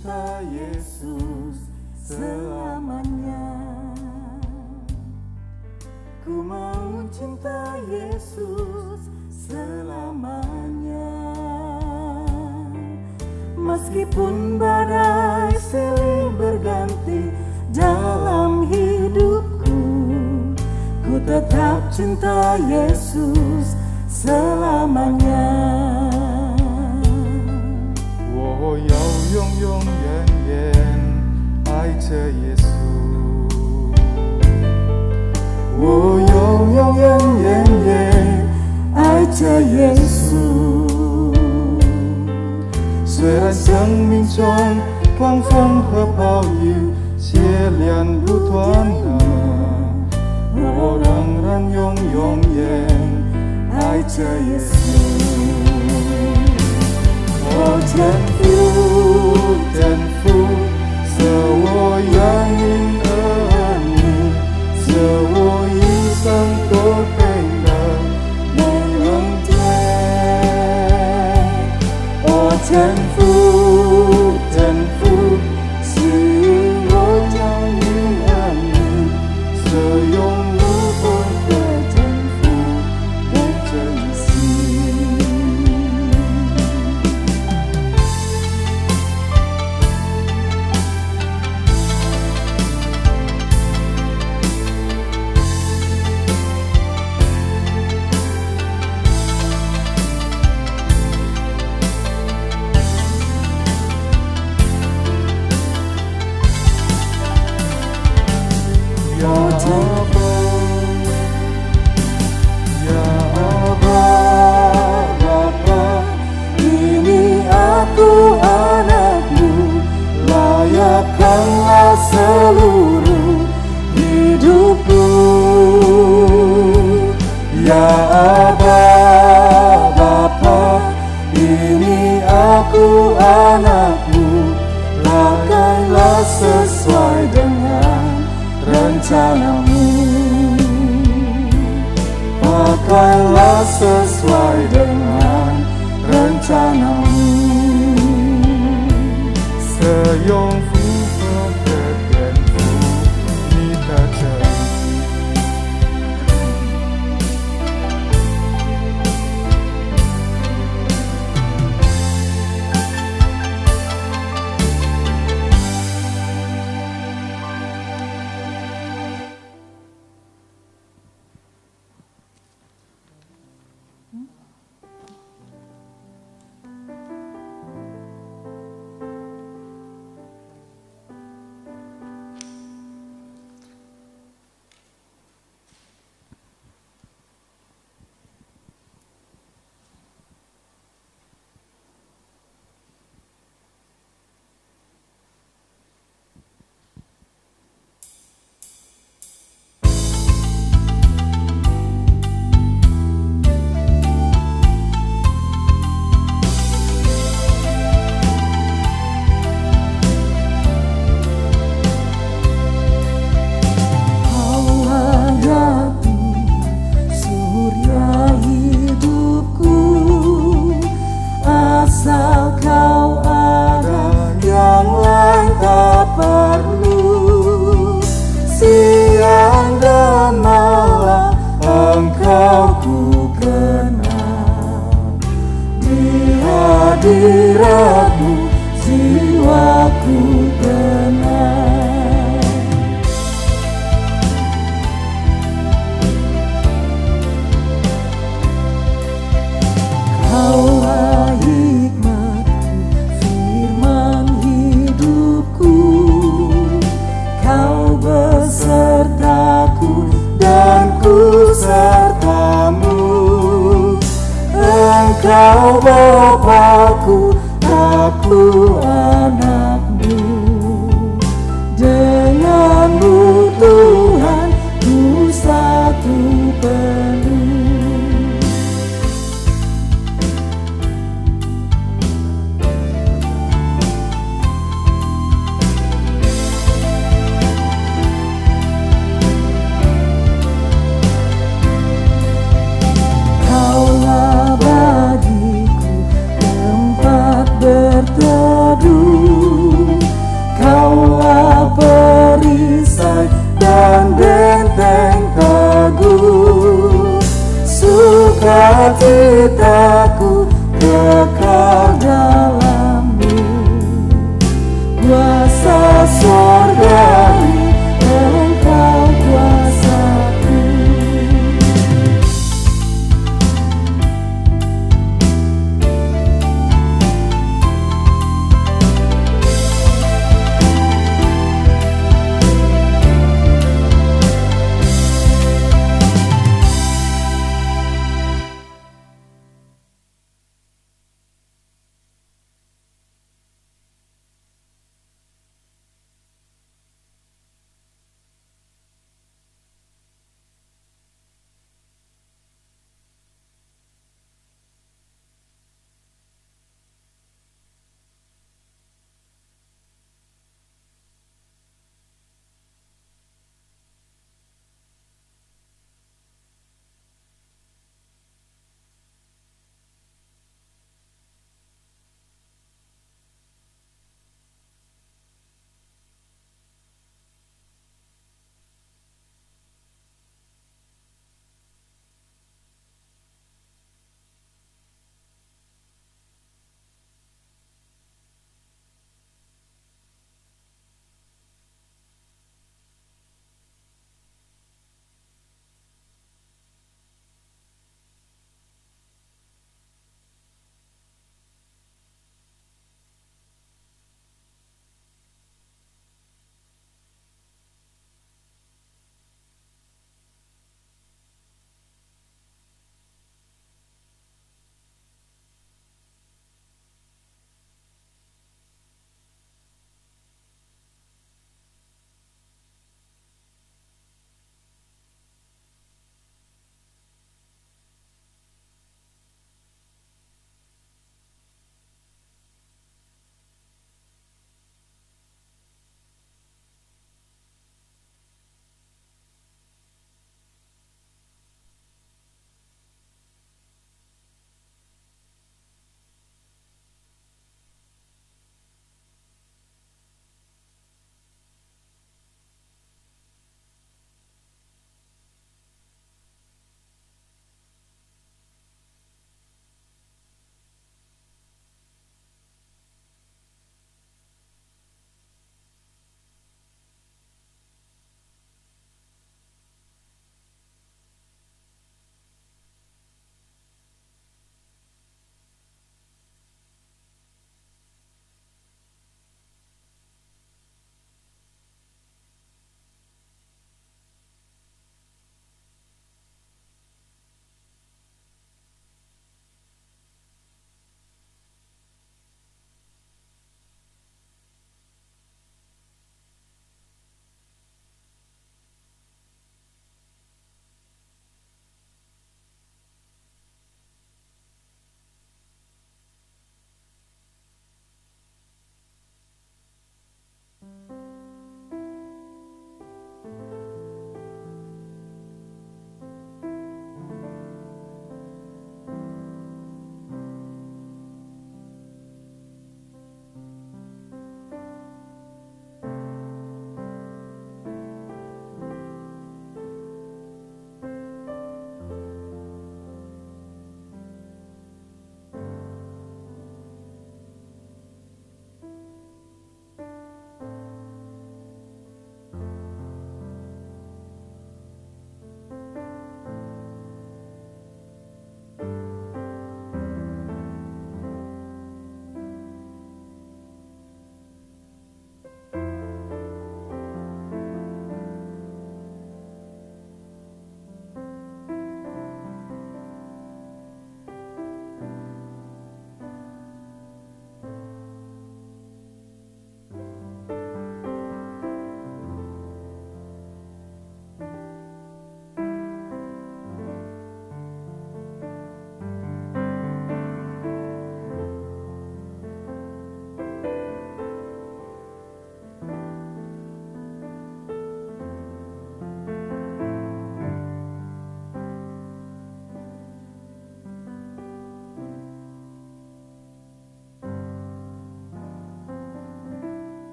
cinta Yesus selamanya. Ku mau cinta Yesus selamanya. Meskipun badai silih berganti dalam hidupku Ku tetap cinta Yesus selamanya 永远远爱着耶稣，我永永远远也爱着耶稣。虽然生命中狂风和暴雨接连不断的，我仍然永永远爱着耶稣。我前度的风是我养育的你我一生梦我 Pakailah sesuai dengan rencanamu. 色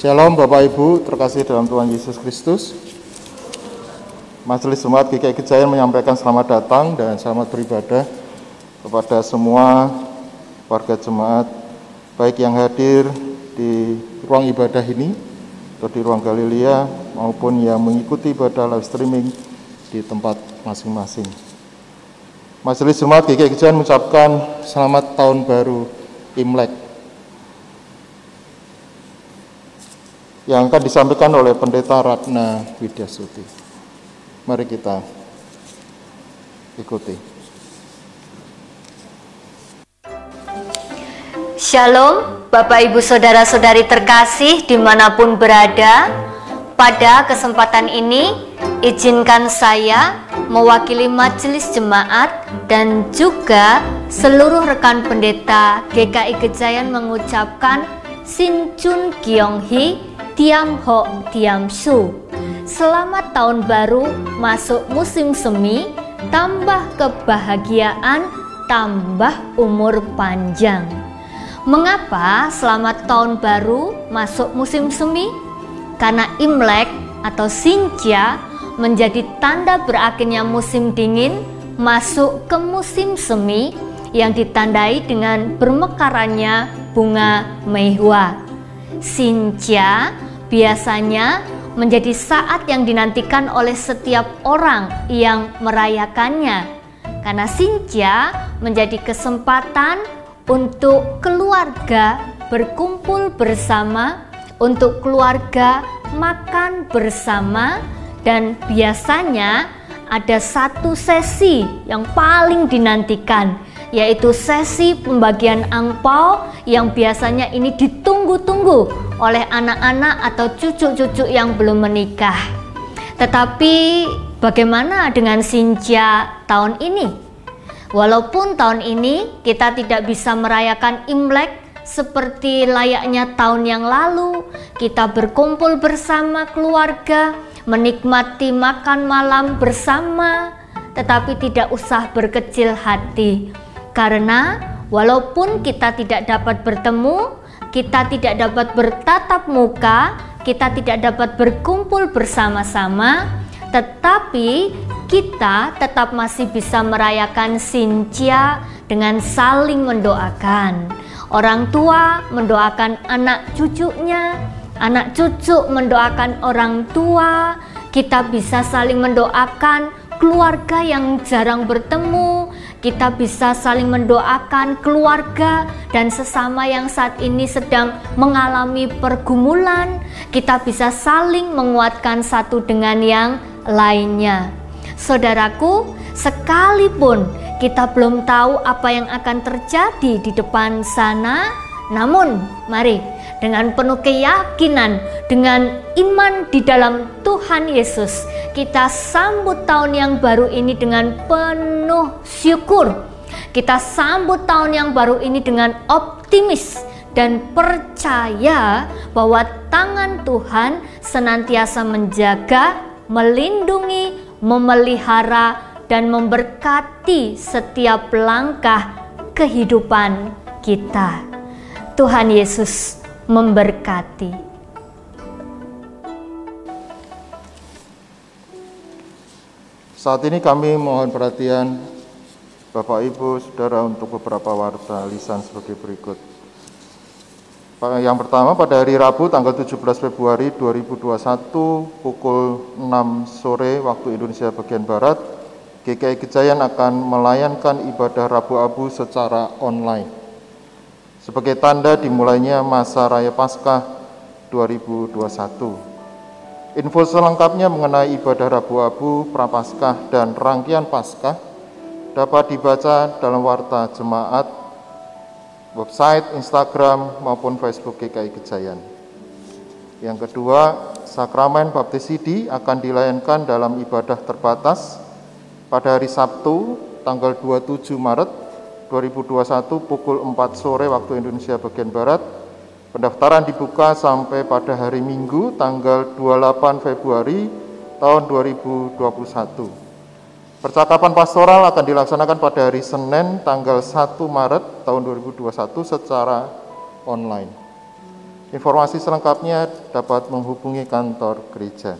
Shalom Bapak Ibu, terkasih dalam Tuhan Yesus Kristus. Majelis Jemaat GKI Kejayan menyampaikan selamat datang dan selamat beribadah kepada semua warga jemaat baik yang hadir di ruang ibadah ini atau di ruang Galilea maupun yang mengikuti ibadah live streaming di tempat masing-masing. Majelis Jemaat GKI Kejayan mengucapkan selamat tahun baru Imlek yang akan disampaikan oleh Pendeta Ratna Widyasuti. Mari kita ikuti. Shalom, Bapak Ibu Saudara-saudari terkasih di mana pun berada. Pada kesempatan ini, izinkan saya mewakili majelis jemaat dan juga seluruh rekan pendeta GKI Gejayan mengucapkan Sin Chun Kyong Hee Tiam Ho Tiam Su. Selamat tahun baru masuk musim semi, tambah kebahagiaan, tambah umur panjang. Mengapa selamat tahun baru masuk musim semi? Karena Imlek atau Sinja menjadi tanda berakhirnya musim dingin masuk ke musim semi yang ditandai dengan bermekarannya bunga meihua. Sinja biasanya menjadi saat yang dinantikan oleh setiap orang yang merayakannya. Karena Sinja menjadi kesempatan untuk keluarga berkumpul bersama, untuk keluarga makan bersama, dan biasanya ada satu sesi yang paling dinantikan, yaitu sesi pembagian angpau yang biasanya ini ditunggu-tunggu oleh anak-anak atau cucu-cucu yang belum menikah. Tetapi bagaimana dengan Sinja tahun ini? Walaupun tahun ini kita tidak bisa merayakan Imlek seperti layaknya tahun yang lalu, kita berkumpul bersama keluarga, menikmati makan malam bersama, tetapi tidak usah berkecil hati karena walaupun kita tidak dapat bertemu, kita tidak dapat bertatap muka, kita tidak dapat berkumpul bersama-sama, tetapi kita tetap masih bisa merayakan Sinja dengan saling mendoakan. Orang tua mendoakan anak cucunya, anak cucu mendoakan orang tua, kita bisa saling mendoakan keluarga yang jarang bertemu, kita bisa saling mendoakan keluarga dan sesama yang saat ini sedang mengalami pergumulan. Kita bisa saling menguatkan satu dengan yang lainnya. Saudaraku, sekalipun kita belum tahu apa yang akan terjadi di depan sana, namun mari dengan penuh keyakinan, dengan iman di dalam Tuhan Yesus, kita sambut tahun yang baru ini dengan penuh syukur. Kita sambut tahun yang baru ini dengan optimis dan percaya bahwa tangan Tuhan senantiasa menjaga, melindungi, memelihara, dan memberkati setiap langkah kehidupan kita. Tuhan Yesus memberkati. Saat ini kami mohon perhatian Bapak Ibu Saudara untuk beberapa warta lisan sebagai berikut. Yang pertama pada hari Rabu tanggal 17 Februari 2021 pukul 6 sore waktu Indonesia bagian Barat, GKI Kejayan akan melayankan ibadah Rabu Abu secara online sebagai tanda dimulainya masa Raya Paskah 2021. Info selengkapnya mengenai ibadah Rabu Abu, Prapaskah, dan rangkaian Paskah dapat dibaca dalam warta jemaat, website, Instagram, maupun Facebook GKI Kejayan. Yang kedua, sakramen baptisidi akan dilayankan dalam ibadah terbatas pada hari Sabtu tanggal 27 Maret 2021 pukul 4 sore waktu Indonesia bagian Barat. Pendaftaran dibuka sampai pada hari Minggu tanggal 28 Februari tahun 2021. Percakapan pastoral akan dilaksanakan pada hari Senin tanggal 1 Maret tahun 2021 secara online. Informasi selengkapnya dapat menghubungi kantor gereja.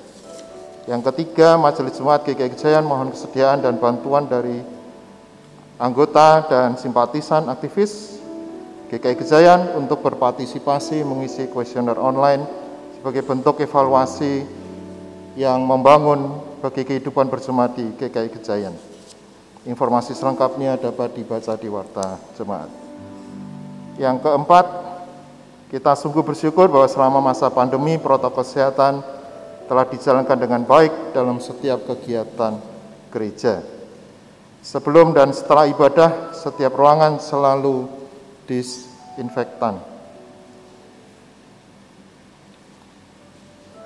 Yang ketiga, Majelis Jemaat GKI Gejayan mohon kesediaan dan bantuan dari anggota dan simpatisan aktivis GKI Gejayan untuk berpartisipasi mengisi kuesioner online sebagai bentuk evaluasi yang membangun bagi kehidupan berjemaat di GKI Gejayan. Informasi selengkapnya dapat dibaca di Warta Jemaat. Yang keempat, kita sungguh bersyukur bahwa selama masa pandemi protokol kesehatan telah dijalankan dengan baik dalam setiap kegiatan gereja. Sebelum dan setelah ibadah, setiap ruangan selalu disinfektan.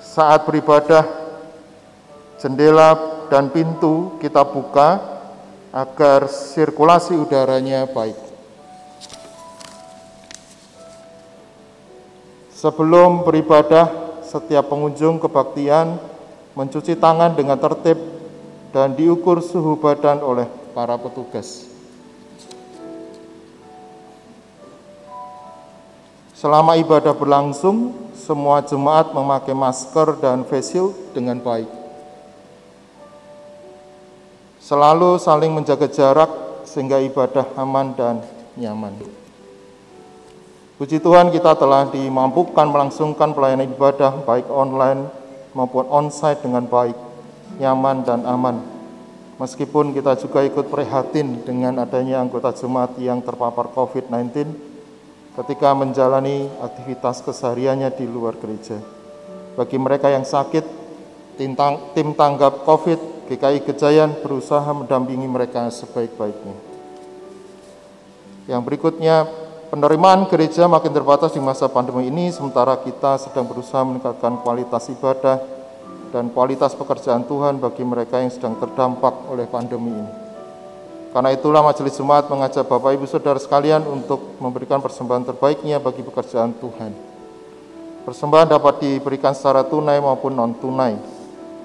Saat beribadah, jendela dan pintu kita buka agar sirkulasi udaranya baik. Sebelum beribadah, setiap pengunjung kebaktian mencuci tangan dengan tertib dan diukur suhu badan oleh para petugas. Selama ibadah berlangsung, semua jemaat memakai masker dan face shield dengan baik. Selalu saling menjaga jarak sehingga ibadah aman dan nyaman. Puji Tuhan kita telah dimampukan melangsungkan pelayanan ibadah baik online maupun onsite dengan baik, nyaman dan aman. Meskipun kita juga ikut prihatin dengan adanya anggota jemaat yang terpapar COVID-19 ketika menjalani aktivitas kesehariannya di luar gereja. Bagi mereka yang sakit, tim tanggap COVID GKI Gejayan berusaha mendampingi mereka sebaik-baiknya. Yang berikutnya, Penerimaan gereja makin terbatas di masa pandemi ini, sementara kita sedang berusaha meningkatkan kualitas ibadah dan kualitas pekerjaan Tuhan bagi mereka yang sedang terdampak oleh pandemi ini. Karena itulah Majelis Jemaat mengajak Bapak Ibu Saudara sekalian untuk memberikan persembahan terbaiknya bagi pekerjaan Tuhan. Persembahan dapat diberikan secara tunai maupun non-tunai.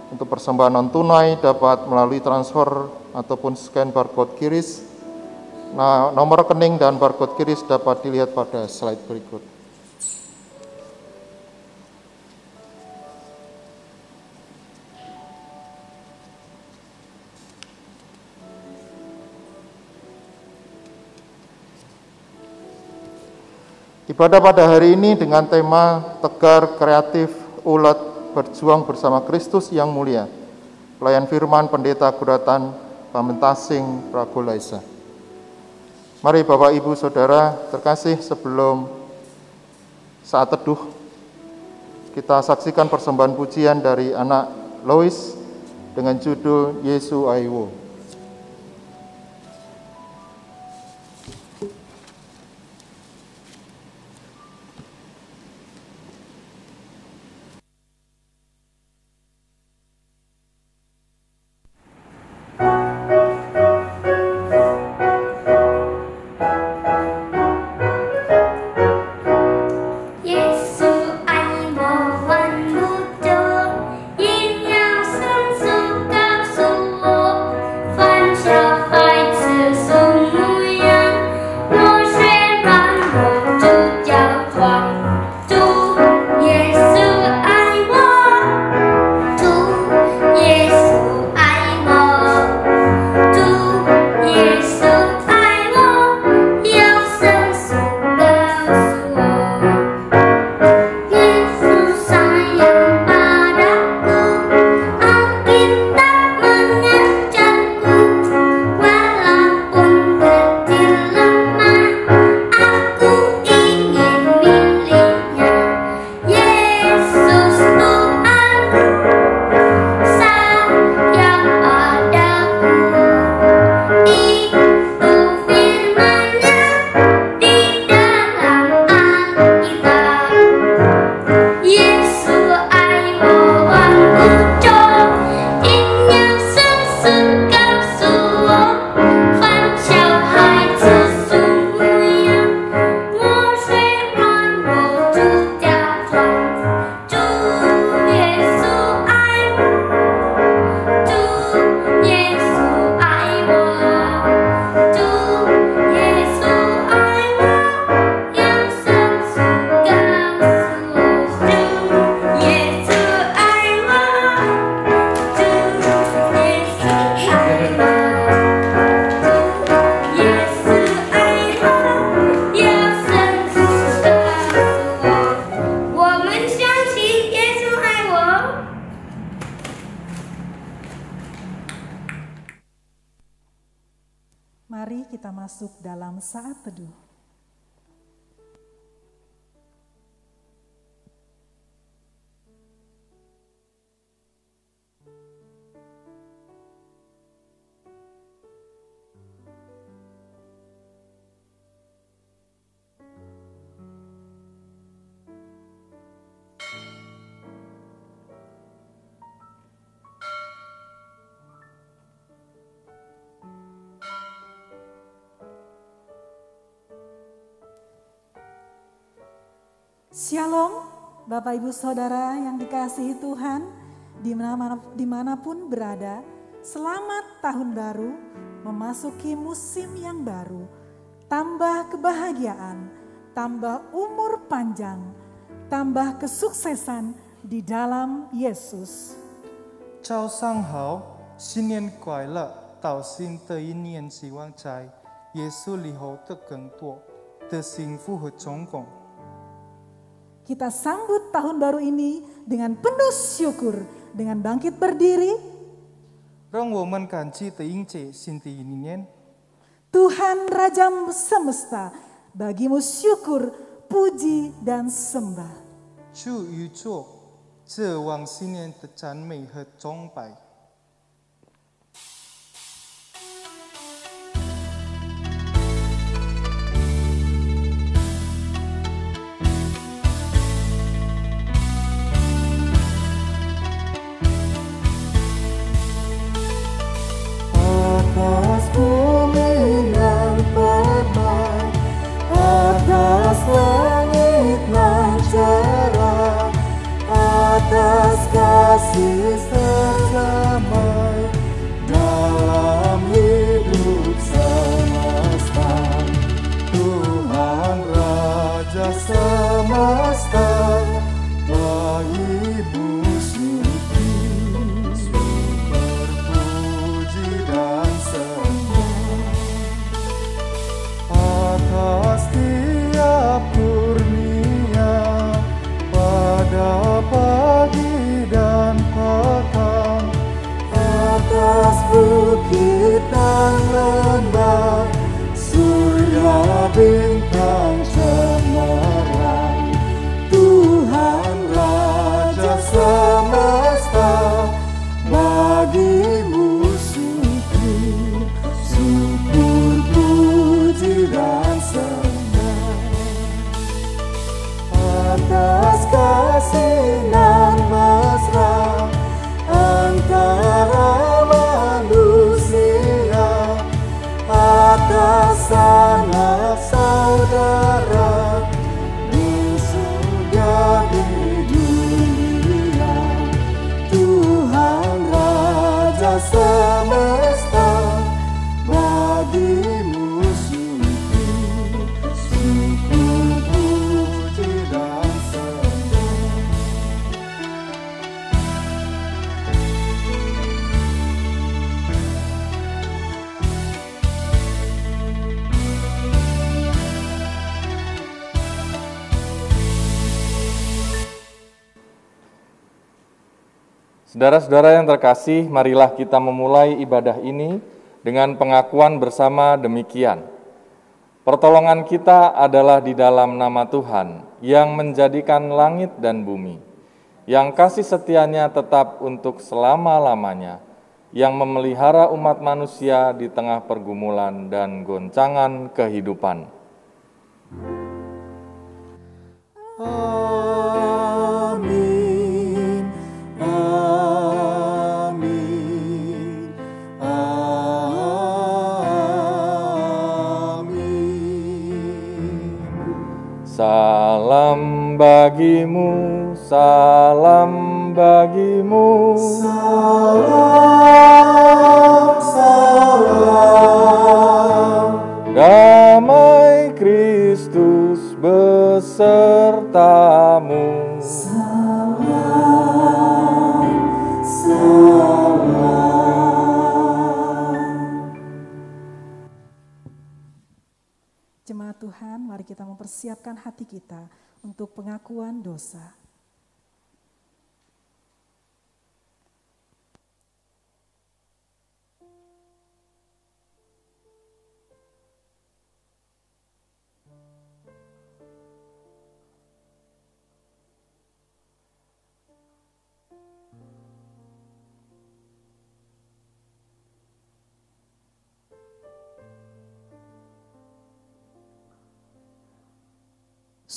Untuk persembahan non-tunai dapat melalui transfer ataupun scan barcode kiris Nah, nomor rekening dan barcode kiris dapat dilihat pada slide berikut. Ibadah pada hari ini dengan tema Tegar Kreatif Ulat Berjuang Bersama Kristus yang Mulia. Pelayan Firman Pendeta Guratan Pamentasing Pragolaisa. Mari Bapak Ibu Saudara terkasih sebelum saat teduh kita saksikan persembahan pujian dari anak Lois dengan judul Yesu Aiwo. Shalom, Bapak Ibu Saudara yang dikasihi Tuhan, di mana pun berada, selamat tahun baru, memasuki musim yang baru, tambah kebahagiaan, tambah umur panjang, tambah kesuksesan di dalam Yesus. Chao sang hao, xin Nian Kuai Le Tao xin Te Yin Nian Si Wang Chai Yesu Li hậu Te cần Tuo Te xin Fu He Chong cộng Kita sambut tahun baru ini dengan penuh syukur, dengan bangkit berdiri. 让我们感激的迎接新的一年。 Tuhan Raja semesta, bagimu syukur, puji, dan sembah. 主宇宙，这往新年的赞美和崇拜。 Saudara-saudara yang terkasih, marilah kita memulai ibadah ini dengan pengakuan bersama demikian. Pertolongan kita adalah di dalam nama Tuhan yang menjadikan langit dan bumi, yang kasih setianya tetap untuk selama-lamanya, yang memelihara umat manusia di tengah pergumulan dan goncangan kehidupan. Amin, Salam bagimu, salam bagimu. Salam, salam, Damai Kristus besertamu. Kita mempersiapkan hati kita untuk pengakuan dosa.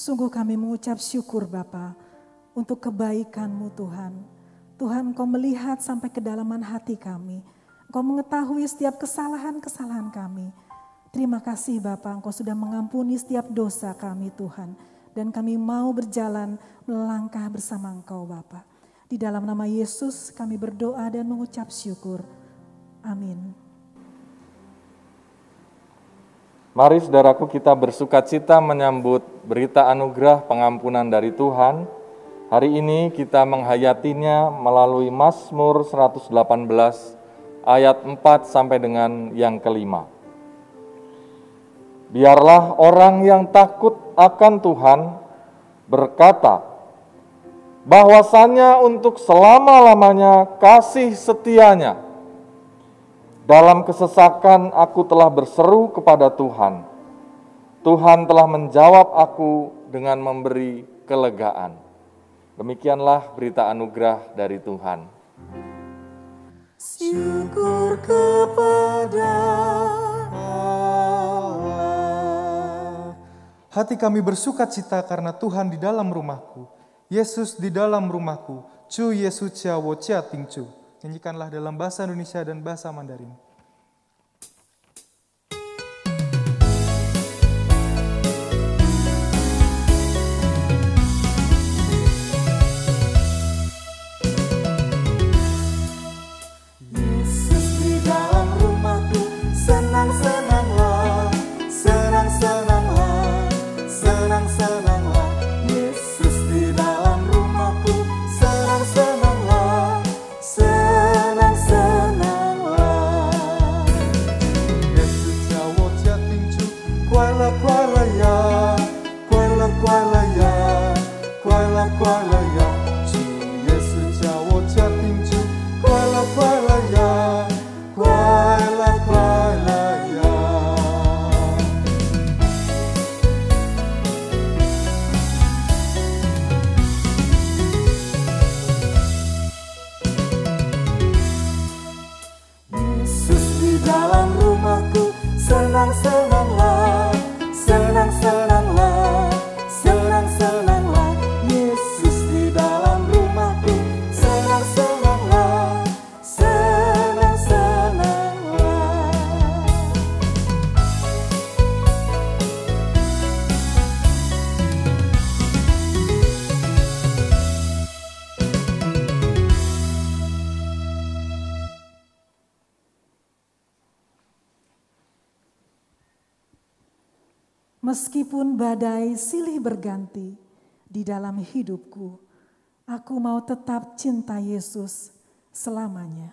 Sungguh kami mengucap syukur Bapa untuk kebaikan-Mu Tuhan. Tuhan Engkau melihat sampai kedalaman hati kami. Engkau mengetahui setiap kesalahan-kesalahan kami. Terima kasih Bapak, Engkau sudah mengampuni setiap dosa kami Tuhan. Dan kami mau berjalan melangkah bersama Engkau Bapak. Di dalam nama Yesus kami berdoa dan mengucap syukur. Amin. Mari saudaraku kita bersuka cita menyambut berita anugerah pengampunan dari Tuhan. Hari ini kita menghayatinya melalui Mazmur 118 ayat 4 sampai dengan yang kelima. Biarlah orang yang takut akan Tuhan berkata, bahwasanya untuk selama-lamanya kasih setianya dalam kesesakan aku telah berseru kepada Tuhan. Tuhan telah menjawab aku dengan memberi kelegaan. Demikianlah berita anugerah dari Tuhan. Syukur kepada Allah. Hati kami bersuka cita karena Tuhan di dalam rumahku. Yesus di dalam rumahku. Cu Yesus Cia Wo Cia Ting Cu. Nyanyikanlah dalam bahasa Indonesia dan bahasa Mandarin. Meskipun badai silih berganti di dalam hidupku, aku mau tetap cinta Yesus selamanya.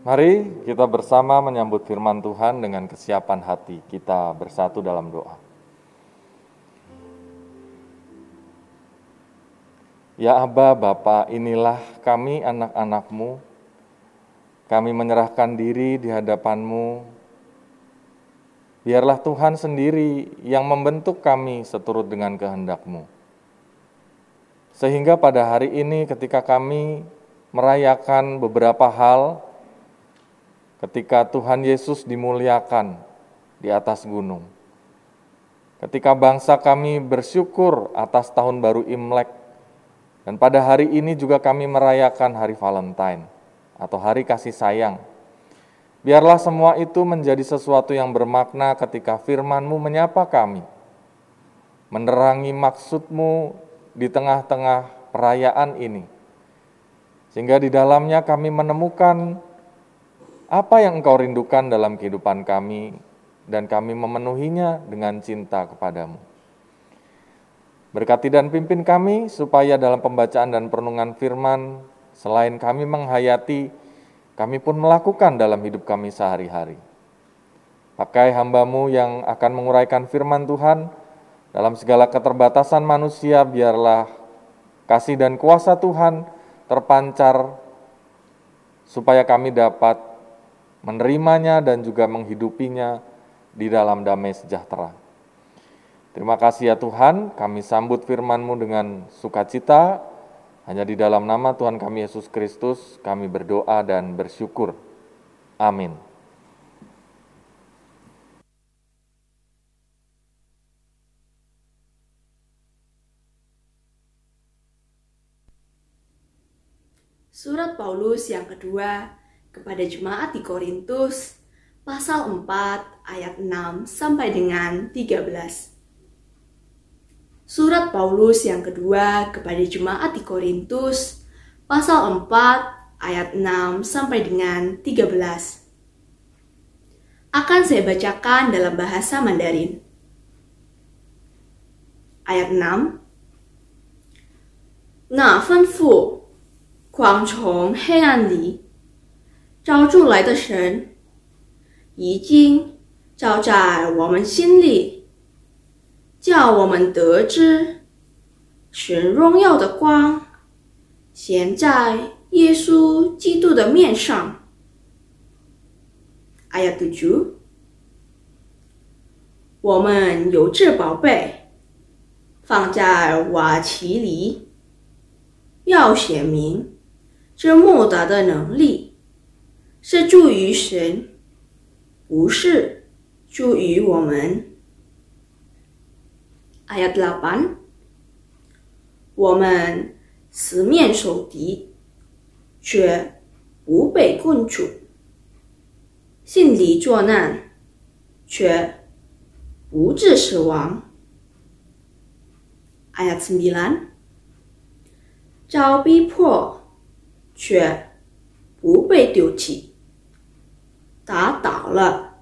Mari kita bersama menyambut firman Tuhan dengan kesiapan hati. Kita bersatu dalam doa. Ya Aba, Bapa, inilah kami anak-anakmu. Kami menyerahkan diri di hadapanmu. Biarlah Tuhan sendiri yang membentuk kami seturut dengan kehendakmu. Sehingga pada hari ini ketika kami merayakan beberapa hal, ketika Tuhan Yesus dimuliakan di atas gunung. Ketika bangsa kami bersyukur atas tahun baru Imlek, dan pada hari ini juga kami merayakan hari Valentine atau hari kasih sayang. Biarlah semua itu menjadi sesuatu yang bermakna ketika firman-Mu menyapa kami, menerangi maksud-Mu di tengah-tengah perayaan ini, sehingga di dalamnya kami menemukan apa yang Engkau rindukan dalam kehidupan kami, dan kami memenuhinya dengan cinta kepadamu. Berkati dan pimpin kami, supaya dalam pembacaan dan perenungan firman, selain kami menghayati, kami pun melakukan dalam hidup kami sehari-hari. Pakai hambamu yang akan menguraikan firman Tuhan, dalam segala keterbatasan manusia, biarlah kasih dan kuasa Tuhan terpancar, supaya kami dapat menerimanya dan juga menghidupinya di dalam damai sejahtera. Terima kasih ya Tuhan, kami sambut firman-Mu dengan sukacita, hanya di dalam nama Tuhan kami Yesus Kristus kami berdoa dan bersyukur. Amin. Surat Paulus yang kedua kepada jemaat di Korintus pasal 4 ayat 6 sampai dengan 13. Surat Paulus yang kedua kepada jemaat di Korintus pasal 4 ayat 6 sampai dengan 13. Akan saya bacakan dalam bahasa Mandarin. Ayat 6. 那吩咐狂从黑暗里 招出来的神，已经照在我们心里，叫我们得知神荣耀的光显在耶稣基督的面上。哎呀，独主我们有这宝贝放在瓦器里，要显明这莫大的能力。是助于神，不是助于我们。Ayat 8，我们四面受敌，却不被困住；心里作难，却不致死亡。Ayat 9，遭逼迫，却不被丢弃。打倒了，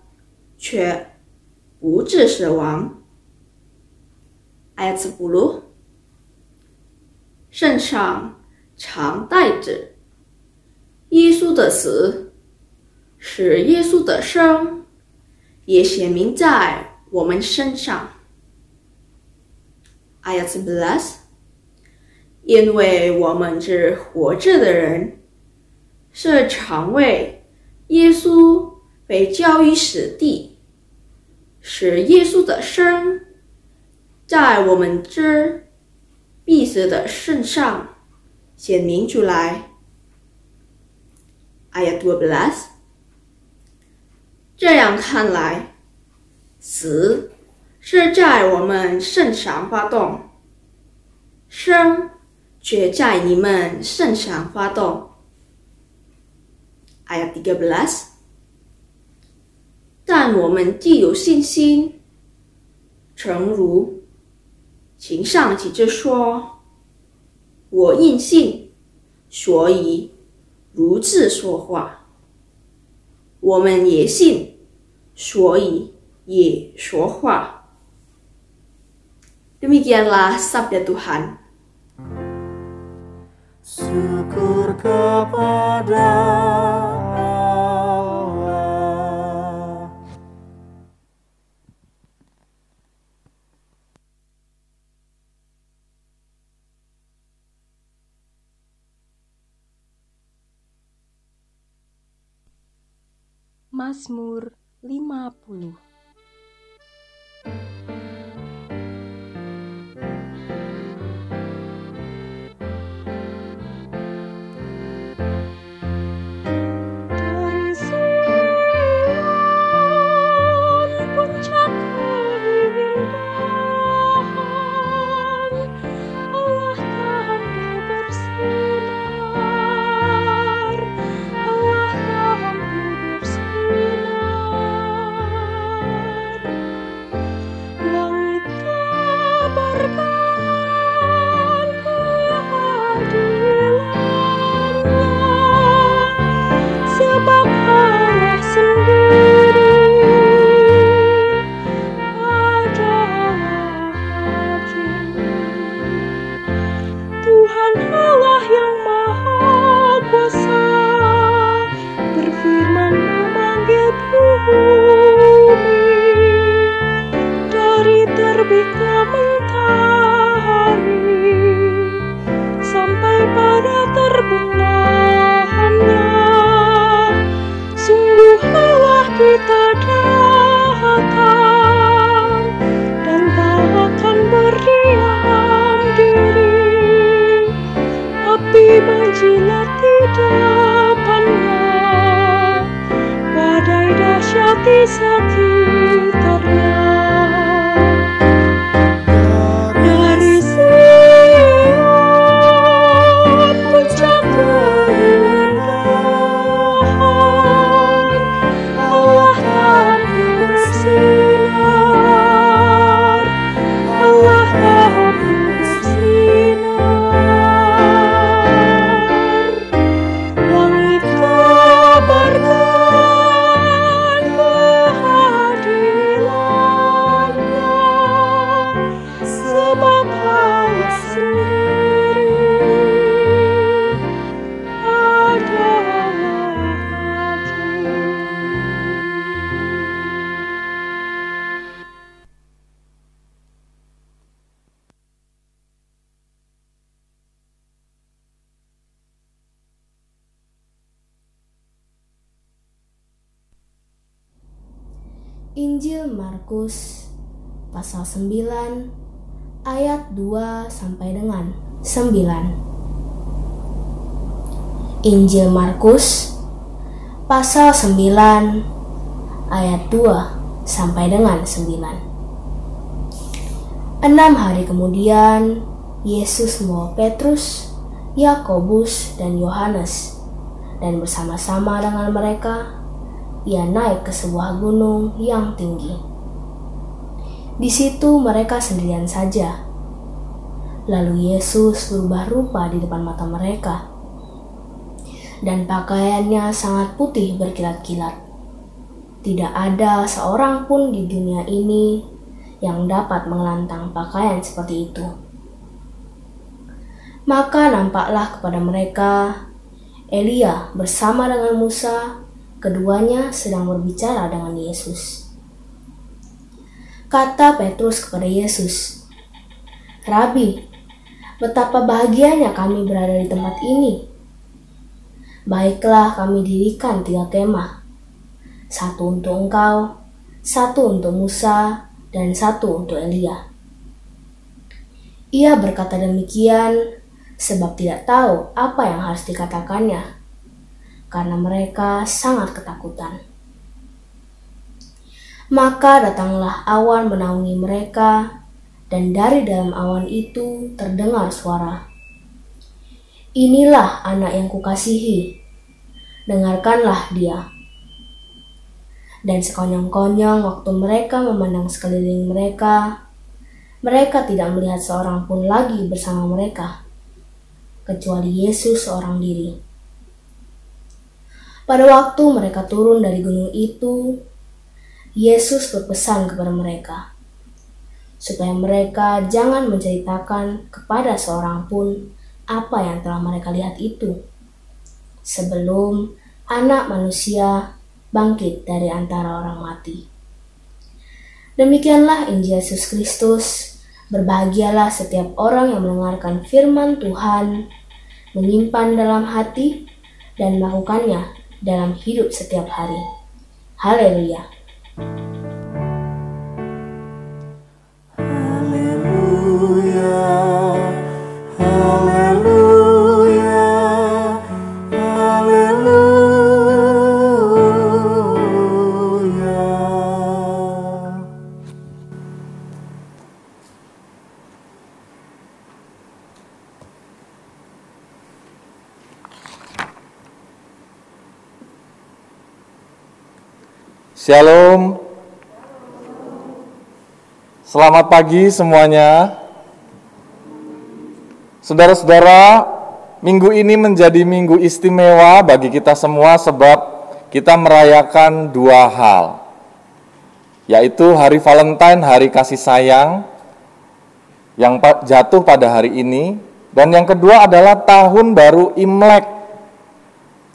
却不致死亡。艾茨布鲁身上常带着耶稣的死，使耶稣的生也显明在我们身上。艾茨布拉斯，因为我们是活着的人，是常为耶稣。被交于死地，使耶稣的生在我们之必死的身上显明出来。Ayat dua belas，这样看来，死是在我们身上发动，生却在你们身上发动。Ayat tiga belas。但我们既有信心，诚如情上起着说：“我应信，所以如此说话。”我们也信，所以也说话。Demikianlah sabda Tuhan. Syukur kepada Mazmur 50 Injil Markus pasal 9 ayat 2 sampai dengan 9. Enam hari kemudian, Yesus membawa Petrus, Yakobus, dan Yohanes, dan bersama-sama dengan mereka ia naik ke sebuah gunung yang tinggi. Di situ mereka sendirian saja. Lalu Yesus berubah rupa di depan mata mereka, dan pakaiannya sangat putih berkilat-kilat. Tidak ada seorang pun di dunia ini yang dapat mengelantang pakaian seperti itu. Maka nampaklah kepada mereka Elia bersama dengan Musa keduanya sedang berbicara dengan Yesus. Kata Petrus kepada Yesus, "Rabi, betapa bahagianya kami berada di tempat ini. Baiklah kami dirikan tiga kemah, satu untuk engkau, satu untuk Musa, dan satu untuk Elia." Ia berkata demikian sebab tidak tahu apa yang harus dikatakannya karena mereka sangat ketakutan. Maka datanglah awan menaungi mereka, dan dari dalam awan itu terdengar suara. Inilah anak yang kukasihi, dengarkanlah dia. Dan sekonyong-konyong waktu mereka memandang sekeliling mereka, mereka tidak melihat seorang pun lagi bersama mereka, kecuali Yesus seorang diri. Pada waktu mereka turun dari gunung itu, Yesus berpesan kepada mereka supaya mereka jangan menceritakan kepada seorang pun apa yang telah mereka lihat itu sebelum anak manusia bangkit dari antara orang mati. Demikianlah Injil Yesus Kristus. Berbahagialah setiap orang yang mendengarkan firman Tuhan, menyimpan dalam hati, dan melakukannya dalam hidup setiap hari. Haleluya. Haleluya, haleluya, Shalom. Selamat pagi semuanya. Saudara-saudara, minggu ini menjadi minggu istimewa bagi kita semua sebab kita merayakan dua hal. Yaitu hari Valentine, hari kasih sayang yang jatuh pada hari ini dan yang kedua adalah tahun baru Imlek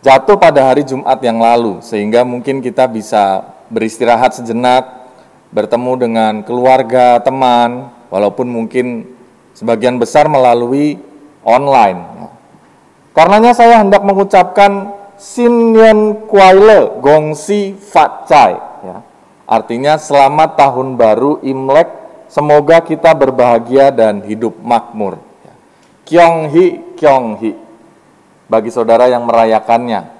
jatuh pada hari Jumat yang lalu, sehingga mungkin kita bisa beristirahat sejenak, bertemu dengan keluarga, teman, walaupun mungkin sebagian besar melalui online. Karenanya saya hendak mengucapkan Sinyen Kuaile Gongsi Fat Chai. Ya. Artinya selamat tahun baru Imlek, semoga kita berbahagia dan hidup makmur. Ya. Kyong Hi, Kyong Hi bagi saudara yang merayakannya.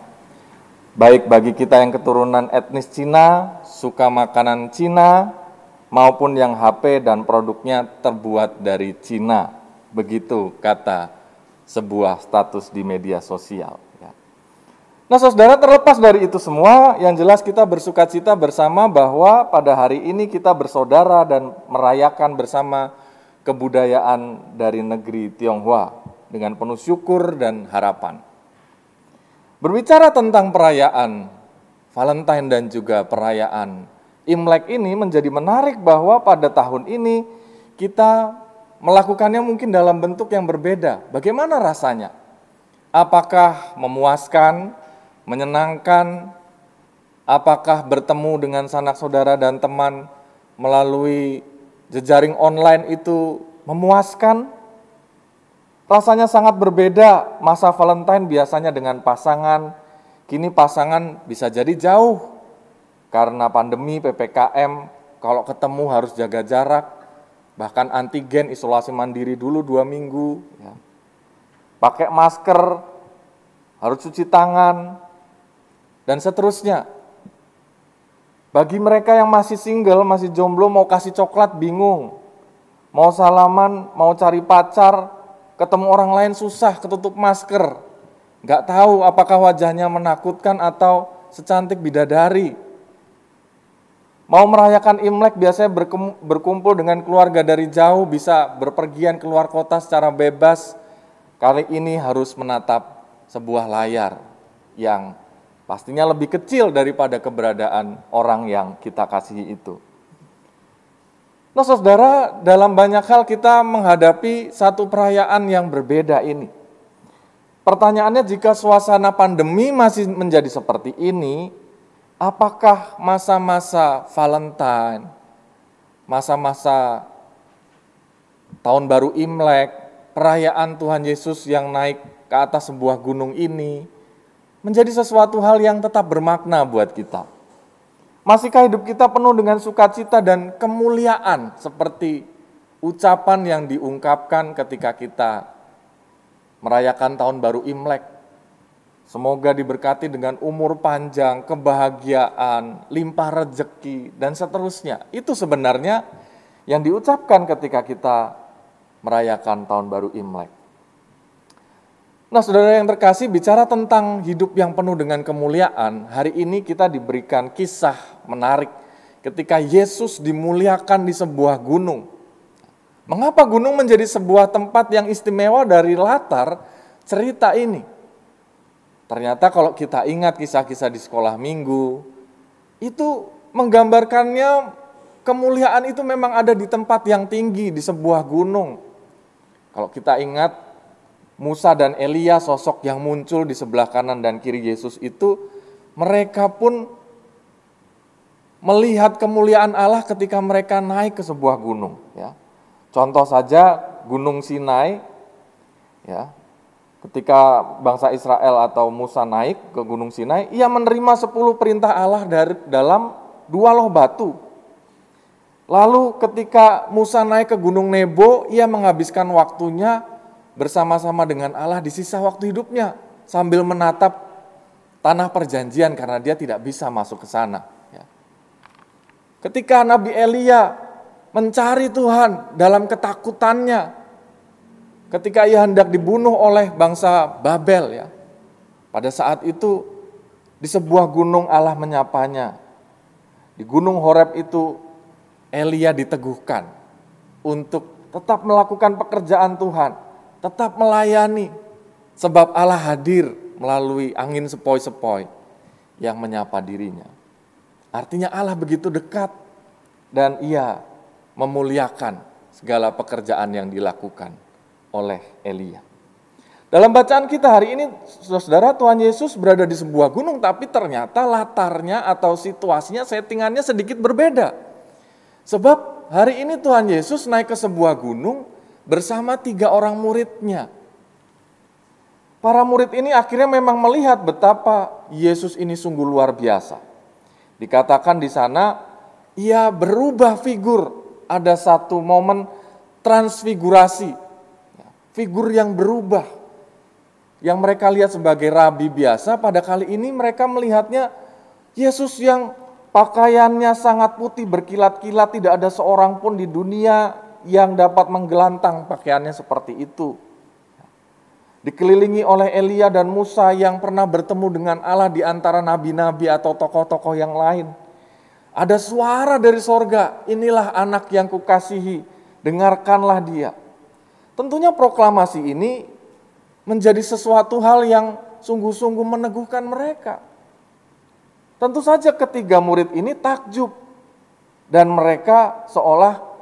Baik bagi kita yang keturunan etnis Cina, suka makanan Cina, maupun yang HP dan produknya terbuat dari Cina. Begitu kata sebuah status di media sosial. ya. Nah saudara terlepas dari itu semua, yang jelas kita bersuka cita bersama bahwa pada hari ini kita bersaudara dan merayakan bersama kebudayaan dari negeri Tionghoa dengan penuh syukur dan harapan. Berbicara tentang perayaan Valentine dan juga perayaan Imlek ini menjadi menarik bahwa pada tahun ini kita melakukannya mungkin dalam bentuk yang berbeda. Bagaimana rasanya? Apakah memuaskan, menyenangkan? Apakah bertemu dengan sanak saudara dan teman melalui jejaring online itu memuaskan? Rasanya sangat berbeda masa Valentine biasanya dengan pasangan. Kini pasangan bisa jadi jauh karena pandemi PPKM. Kalau ketemu harus jaga jarak, bahkan antigen isolasi mandiri dulu dua minggu. ya. Pakai masker, harus cuci tangan, dan seterusnya. Bagi mereka yang masih single, masih jomblo, mau kasih coklat bingung. Mau salaman, mau cari pacar, ketemu orang lain susah, ketutup masker. Nggak tahu apakah wajahnya menakutkan atau secantik bidadari. Mau merayakan Imlek biasanya berkumpul dengan keluarga dari jauh, bisa berpergian keluar kota secara bebas. Kali ini harus menatap sebuah layar yang pastinya lebih kecil daripada keberadaan orang yang kita kasihi itu. Nah saudara, dalam banyak hal kita menghadapi satu perayaan yang berbeda ini. Pertanyaannya jika suasana pandemi masih menjadi seperti ini, apakah masa-masa Valentine, masa-masa tahun baru Imlek, perayaan Tuhan Yesus yang naik ke atas sebuah gunung ini, menjadi sesuatu hal yang tetap bermakna buat kita. Masihkah hidup kita penuh dengan sukacita dan kemuliaan seperti ucapan yang diungkapkan ketika kita merayakan tahun baru Imlek? Semoga diberkati dengan umur panjang, kebahagiaan, limpah rejeki, dan seterusnya. Itu sebenarnya yang diucapkan ketika kita merayakan tahun baru Imlek. Nah, saudara yang terkasih, bicara tentang hidup yang penuh dengan kemuliaan, hari ini kita diberikan kisah menarik ketika Yesus dimuliakan di sebuah gunung. Mengapa gunung menjadi sebuah tempat yang istimewa dari latar cerita ini? Ternyata kalau kita ingat kisah-kisah di sekolah minggu, itu menggambarkannya kemuliaan itu memang ada di tempat yang tinggi, di sebuah gunung. Kalau kita ingat Musa dan Elia sosok yang muncul di sebelah kanan dan kiri Yesus itu, mereka pun melihat kemuliaan Allah ketika mereka naik ke sebuah gunung. Ya. Contoh saja Gunung Sinai, ya. Ketika bangsa Israel atau Musa naik ke Gunung Sinai, ia menerima 10 perintah Allah dari dalam dua loh batu. Lalu ketika Musa naik ke Gunung Nebo, ia menghabiskan waktunya bersama-sama dengan Allah di sisa waktu hidupnya sambil menatap tanah perjanjian karena dia tidak bisa masuk ke sana. ya. Ketika Nabi Elia mencari Tuhan dalam ketakutannya, ketika ia hendak dibunuh oleh bangsa Babel ya. Pada saat itu di sebuah gunung Allah menyapanya. Di gunung Horeb itu Elia diteguhkan untuk tetap melakukan pekerjaan Tuhan, tetap melayani sebab Allah hadir melalui angin sepoi-sepoi yang menyapa dirinya. Artinya Allah begitu dekat dan ia memuliakan segala pekerjaan yang dilakukan oleh Elia. Dalam bacaan kita hari ini, saudara Tuhan Yesus berada di sebuah gunung, tapi ternyata latarnya atau situasinya, settingannya sedikit berbeda. Sebab hari ini Tuhan Yesus naik ke sebuah gunung bersama tiga orang muridnya. Para murid ini akhirnya memang melihat betapa Yesus ini sungguh luar biasa. Dikatakan di sana, ia berubah figur. Ada satu momen transfigurasi, figur yang berubah. Yang mereka lihat sebagai rabi biasa, pada kali ini mereka melihatnya Yesus yang pakaiannya sangat putih berkilat-kilat, tidak ada seorang pun di dunia yang dapat menggelantang pakaiannya seperti itu. Dikelilingi oleh Elia dan Musa yang pernah bertemu dengan Allah di antara nabi-nabi atau tokoh-tokoh yang lain. Ada suara dari sorga, inilah anak yang kukasihi, dengarkanlah dia. Tentunya proklamasi ini menjadi sesuatu hal yang sungguh-sungguh meneguhkan mereka. Tentu saja ketiga murid ini takjub dan mereka seolah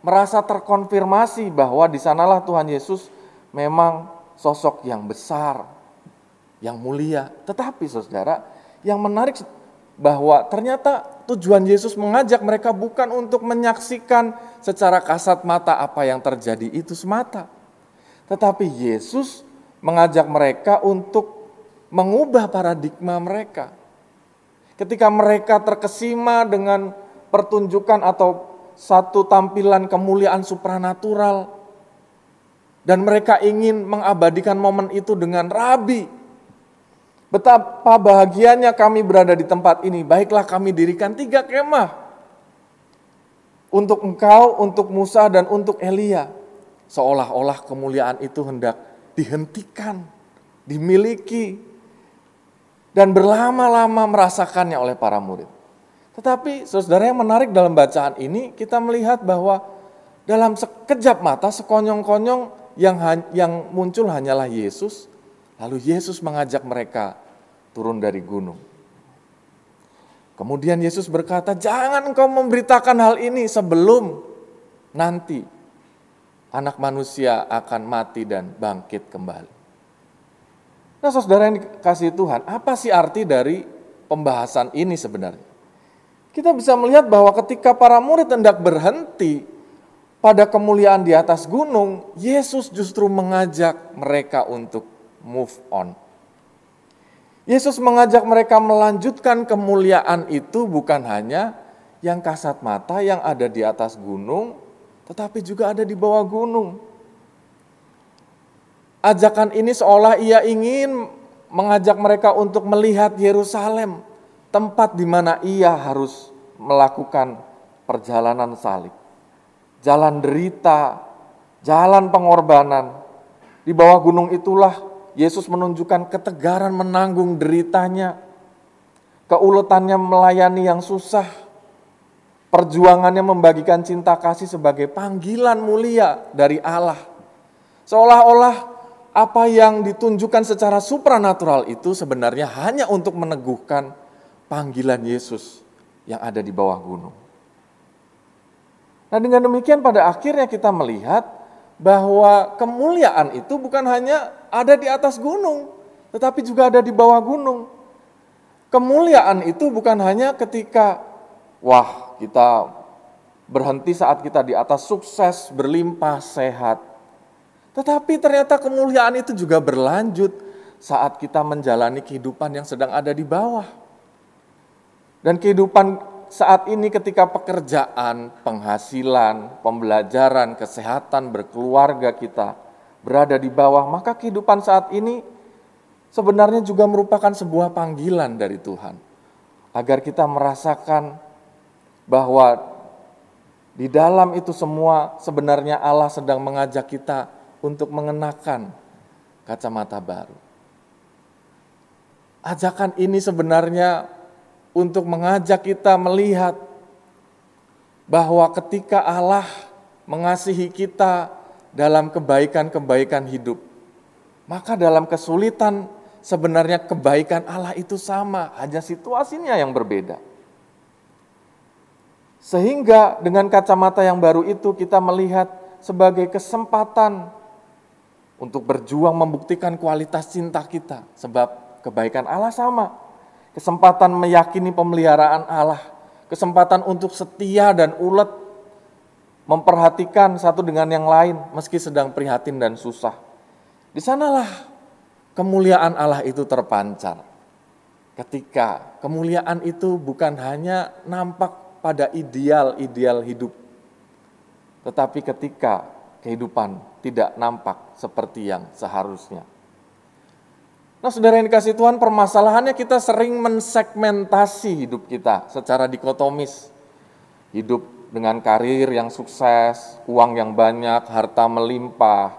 merasa terkonfirmasi bahwa di sanalah Tuhan Yesus memang sosok yang besar, yang mulia. Tetapi saudara, yang menarik bahwa ternyata tujuan Yesus mengajak mereka bukan untuk menyaksikan secara kasat mata apa yang terjadi itu semata. Tetapi Yesus mengajak mereka untuk mengubah paradigma mereka. Ketika mereka terkesima dengan pertunjukan atau satu tampilan kemuliaan supranatural, dan mereka ingin mengabadikan momen itu dengan rabi. Betapa bahagianya kami berada di tempat ini. Baiklah kami dirikan tiga kemah. Untuk engkau, untuk Musa, dan untuk Elia. Seolah-olah kemuliaan itu hendak dihentikan, dimiliki, dan berlama-lama merasakannya oleh para murid. Tetapi saudara yang menarik dalam bacaan ini, kita melihat bahwa dalam sekejap mata, sekonyong-konyong, yang yang muncul hanyalah Yesus. Lalu Yesus mengajak mereka turun dari gunung. Kemudian Yesus berkata, "Jangan engkau memberitakan hal ini sebelum nanti anak manusia akan mati dan bangkit kembali." Nah, saudara yang dikasih Tuhan, apa sih arti dari pembahasan ini sebenarnya? Kita bisa melihat bahwa ketika para murid hendak berhenti pada kemuliaan di atas gunung, Yesus justru mengajak mereka untuk move on. Yesus mengajak mereka melanjutkan kemuliaan itu bukan hanya yang kasat mata yang ada di atas gunung, tetapi juga ada di bawah gunung. Ajakan ini seolah ia ingin mengajak mereka untuk melihat Yerusalem, tempat di mana ia harus melakukan perjalanan salib jalan derita, jalan pengorbanan. Di bawah gunung itulah Yesus menunjukkan ketegaran menanggung deritanya, keuletannya melayani yang susah, perjuangannya membagikan cinta kasih sebagai panggilan mulia dari Allah. Seolah-olah apa yang ditunjukkan secara supranatural itu sebenarnya hanya untuk meneguhkan panggilan Yesus yang ada di bawah gunung. Nah dengan demikian pada akhirnya kita melihat bahwa kemuliaan itu bukan hanya ada di atas gunung, tetapi juga ada di bawah gunung. Kemuliaan itu bukan hanya ketika, wah kita berhenti saat kita di atas sukses, berlimpah, sehat. Tetapi ternyata kemuliaan itu juga berlanjut saat kita menjalani kehidupan yang sedang ada di bawah. Dan kehidupan saat ini ketika pekerjaan, penghasilan, pembelajaran, kesehatan, berkeluarga kita berada di bawah, maka kehidupan saat ini sebenarnya juga merupakan sebuah panggilan dari Tuhan. Agar kita merasakan bahwa di dalam itu semua sebenarnya Allah sedang mengajak kita untuk mengenakan kacamata baru. Ajakan ini sebenarnya untuk mengajak kita melihat bahwa ketika Allah mengasihi kita dalam kebaikan-kebaikan hidup, maka dalam kesulitan sebenarnya kebaikan Allah itu sama, hanya situasinya yang berbeda. Sehingga dengan kacamata yang baru itu kita melihat sebagai kesempatan untuk berjuang membuktikan kualitas cinta kita. Sebab kebaikan Allah sama. Kesempatan meyakini pemeliharaan Allah. Kesempatan untuk setia dan ulet memperhatikan satu dengan yang lain meski sedang prihatin dan susah. Di sanalah kemuliaan Allah itu terpancar. Ketika kemuliaan itu bukan hanya nampak pada ideal-ideal hidup. Tetapi ketika kehidupan tidak nampak seperti yang seharusnya. Nah saudara yang dikasih Tuhan permasalahannya kita sering mensegmentasi hidup kita secara dikotomis. Hidup dengan karir yang sukses, uang yang banyak, harta melimpah,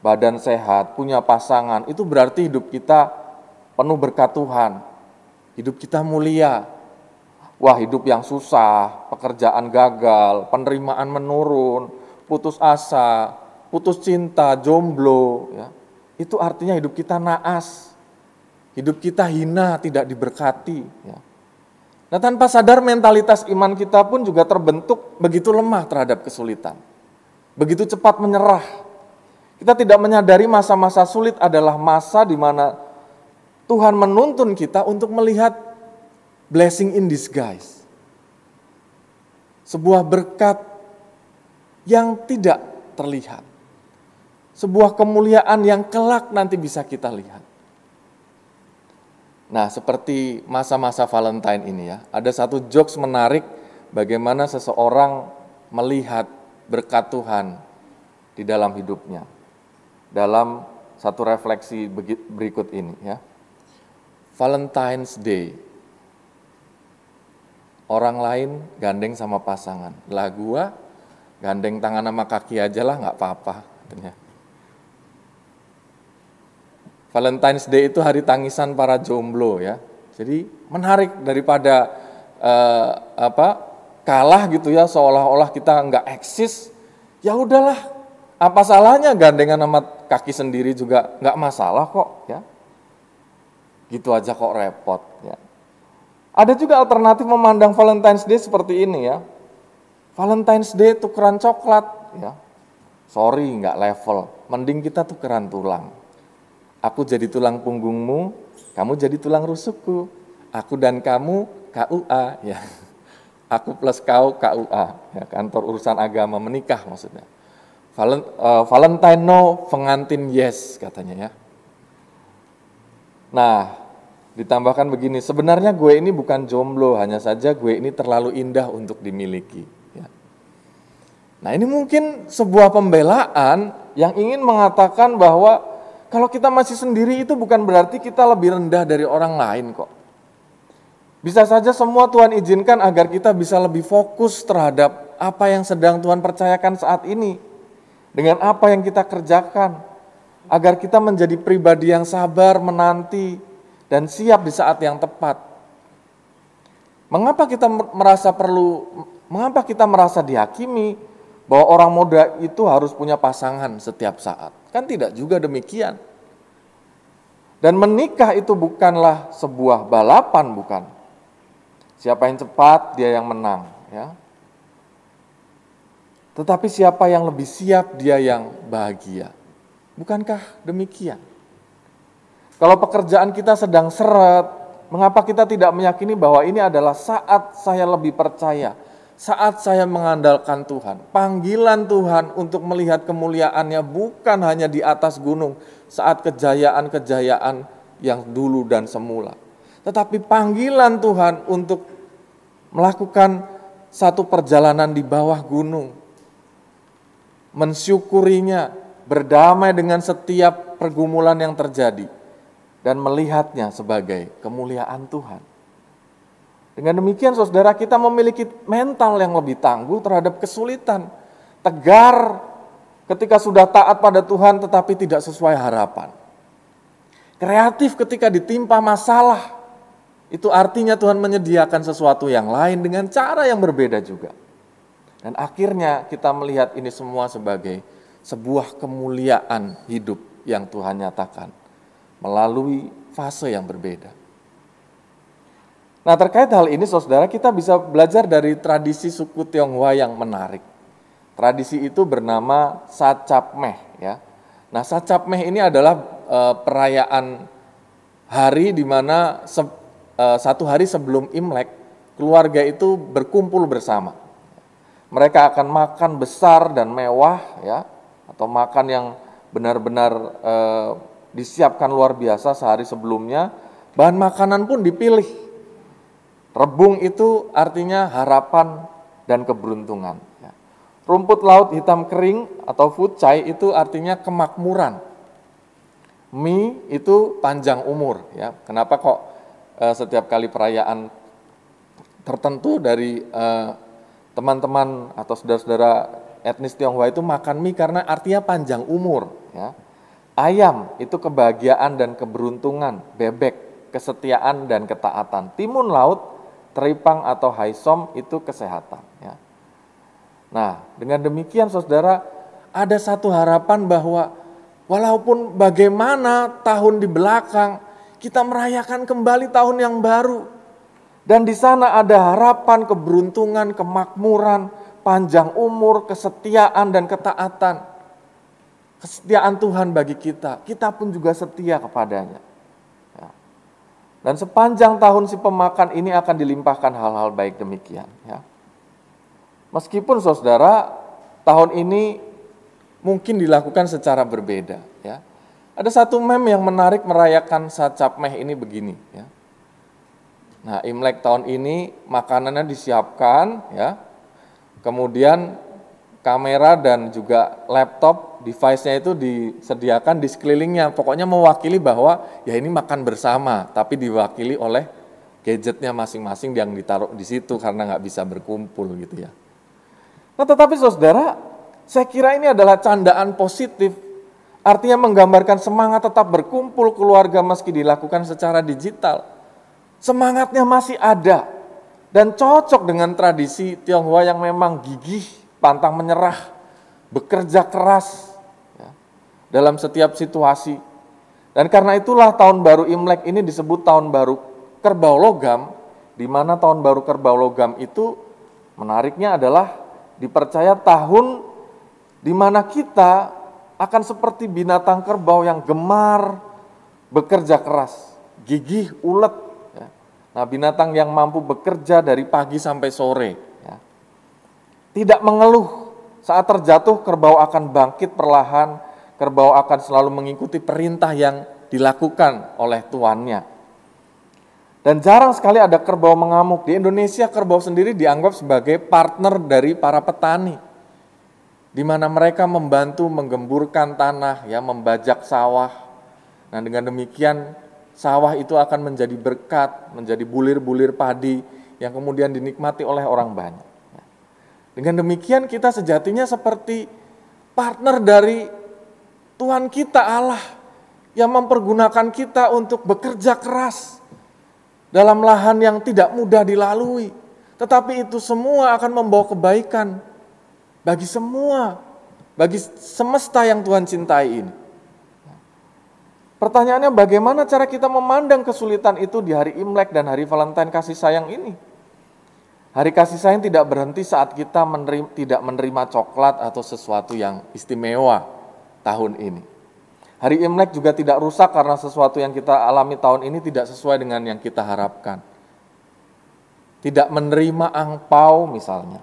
badan sehat, punya pasangan, itu berarti hidup kita penuh berkat Tuhan. Hidup kita mulia, Wah hidup yang susah, pekerjaan gagal, penerimaan menurun, putus asa, putus cinta, jomblo. Ya. Itu artinya hidup kita naas, hidup kita hina, tidak diberkati. Ya. Nah tanpa sadar mentalitas iman kita pun juga terbentuk begitu lemah terhadap kesulitan. Begitu cepat menyerah. Kita tidak menyadari masa-masa sulit adalah masa di mana Tuhan menuntun kita untuk melihat blessing in disguise. Sebuah berkat yang tidak terlihat. Sebuah kemuliaan yang kelak nanti bisa kita lihat. Nah, seperti masa-masa Valentine ini ya, ada satu jokes menarik bagaimana seseorang melihat berkat Tuhan di dalam hidupnya. Dalam satu refleksi berikut ini ya. Valentine's Day orang lain gandeng sama pasangan. Lah gua gandeng tangan sama kaki aja lah nggak apa-apa katanya. Valentine's Day itu hari tangisan para jomblo ya. Jadi menarik daripada uh, apa kalah gitu ya seolah-olah kita nggak eksis. Ya udahlah, apa salahnya gandengan sama kaki sendiri juga nggak masalah kok ya. Gitu aja kok repot ya. Ada juga alternatif memandang Valentine's Day seperti ini ya. Valentine's Day tukeran coklat ya. Sorry nggak level, mending kita tukeran tulang. Aku jadi tulang punggungmu, kamu jadi tulang rusukku. Aku dan kamu KUA ya. Aku plus kau KUA ya, kantor urusan agama menikah maksudnya. Eh, Valentine no, pengantin yes katanya ya. Nah, Ditambahkan begini, sebenarnya gue ini bukan jomblo, hanya saja gue ini terlalu indah untuk dimiliki. Ya. Nah ini mungkin sebuah pembelaan yang ingin mengatakan bahwa kalau kita masih sendiri itu bukan berarti kita lebih rendah dari orang lain kok. Bisa saja semua Tuhan izinkan agar kita bisa lebih fokus terhadap apa yang sedang Tuhan percayakan saat ini. Dengan apa yang kita kerjakan. Agar kita menjadi pribadi yang sabar, menanti, dan siap di saat yang tepat. Mengapa kita merasa perlu, mengapa kita merasa dihakimi bahwa orang muda itu harus punya pasangan setiap saat? Kan tidak juga demikian. Dan menikah itu bukanlah sebuah balapan, bukan. Siapa yang cepat, dia yang menang. Ya. Tetapi siapa yang lebih siap, dia yang bahagia. Bukankah demikian? Kalau pekerjaan kita sedang seret, mengapa kita tidak meyakini bahwa ini adalah saat saya lebih percaya saat saya mengandalkan Tuhan, panggilan Tuhan untuk melihat kemuliaannya bukan hanya di atas gunung saat kejayaan-kejayaan yang dulu dan semula. Tetapi panggilan Tuhan untuk melakukan satu perjalanan di bawah gunung. Mensyukurinya, berdamai dengan setiap pergumulan yang terjadi. Dan melihatnya sebagai kemuliaan Tuhan. Dengan demikian saudara kita memiliki mental yang lebih tangguh terhadap kesulitan. Tegar ketika sudah taat pada Tuhan tetapi tidak sesuai harapan. Kreatif ketika ditimpa masalah. Itu artinya Tuhan menyediakan sesuatu yang lain dengan cara yang berbeda juga. Dan akhirnya kita melihat ini semua sebagai sebuah kemuliaan hidup yang Tuhan nyatakan melalui fase yang berbeda. Nah terkait hal ini saudara kita bisa belajar dari tradisi suku Tionghoa yang menarik. Tradisi itu bernama Sacap Meh ya. Nah Sacap Meh ini adalah e, perayaan hari di mana se, e, satu hari sebelum Imlek keluarga itu berkumpul bersama. Mereka akan makan besar dan mewah ya atau makan yang benar-benar e, disiapkan luar biasa sehari sebelumnya. Bahan makanan pun dipilih Rebung itu artinya harapan dan keberuntungan. Ya. Rumput laut hitam kering atau fucai itu artinya kemakmuran. Mi itu panjang umur. Ya. Kenapa kok eh, setiap kali perayaan tertentu dari eh, teman-teman atau saudara-saudara etnis Tionghoa itu makan mie karena artinya panjang umur. Ya. Ayam itu kebahagiaan dan keberuntungan, bebek kesetiaan dan ketaatan. Timun laut teripang atau haisom itu kesehatan. Ya. Nah, dengan demikian saudara, ada satu harapan bahwa walaupun bagaimana tahun di belakang, kita merayakan kembali tahun yang baru. Dan di sana ada harapan, keberuntungan, kemakmuran, panjang umur, kesetiaan, dan ketaatan. Kesetiaan Tuhan bagi kita, kita pun juga setia kepadanya. Dan sepanjang tahun si pemakan ini akan dilimpahkan hal-hal baik demikian. Ya. Meskipun saudara, tahun ini mungkin dilakukan secara berbeda. Ya. Ada satu meme yang menarik merayakan sacap meh ini begini. Ya. Nah, Imlek tahun ini makanannya disiapkan, ya. Kemudian kamera dan juga laptop device-nya itu disediakan di sekelilingnya. Pokoknya mewakili bahwa ya ini makan bersama, tapi diwakili oleh gadgetnya masing-masing yang ditaruh di situ karena nggak bisa berkumpul gitu ya. Nah tetapi saudara, saya kira ini adalah candaan positif. Artinya menggambarkan semangat tetap berkumpul keluarga meski dilakukan secara digital. Semangatnya masih ada dan cocok dengan tradisi Tionghoa yang memang gigih pantang menyerah, bekerja keras ya, dalam setiap situasi. Dan karena itulah tahun baru Imlek ini disebut tahun baru kerbau logam, di mana tahun baru kerbau logam itu menariknya adalah dipercaya tahun di mana kita akan seperti binatang kerbau yang gemar bekerja keras, gigih, ulet. Ya. Nah binatang yang mampu bekerja dari pagi sampai sore tidak mengeluh. Saat terjatuh, kerbau akan bangkit perlahan, kerbau akan selalu mengikuti perintah yang dilakukan oleh tuannya. Dan jarang sekali ada kerbau mengamuk. Di Indonesia kerbau sendiri dianggap sebagai partner dari para petani. Di mana mereka membantu menggemburkan tanah, ya membajak sawah. Nah dengan demikian sawah itu akan menjadi berkat, menjadi bulir-bulir padi yang kemudian dinikmati oleh orang banyak. Dengan demikian kita sejatinya seperti partner dari Tuhan kita Allah yang mempergunakan kita untuk bekerja keras dalam lahan yang tidak mudah dilalui. Tetapi itu semua akan membawa kebaikan bagi semua, bagi semesta yang Tuhan cintai ini. Pertanyaannya bagaimana cara kita memandang kesulitan itu di hari Imlek dan hari Valentine kasih sayang ini? Hari kasih sayang tidak berhenti saat kita menerima, tidak menerima coklat atau sesuatu yang istimewa tahun ini. Hari Imlek juga tidak rusak karena sesuatu yang kita alami tahun ini tidak sesuai dengan yang kita harapkan. tidak menerima angpau misalnya.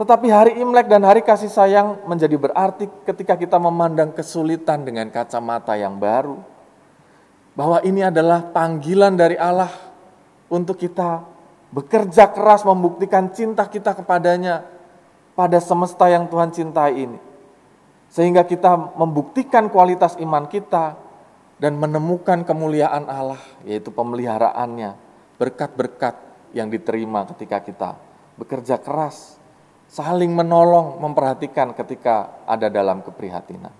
Tetapi hari Imlek dan hari kasih sayang menjadi berarti ketika kita memandang kesulitan dengan kacamata yang baru. Bahwa ini adalah panggilan dari Allah untuk kita bekerja keras membuktikan cinta kita kepadanya pada semesta yang Tuhan cintai ini. Sehingga kita membuktikan kualitas iman kita dan menemukan kemuliaan Allah, yaitu pemeliharaannya, berkat-berkat yang diterima ketika kita bekerja keras, saling menolong, memperhatikan ketika ada dalam keprihatinan.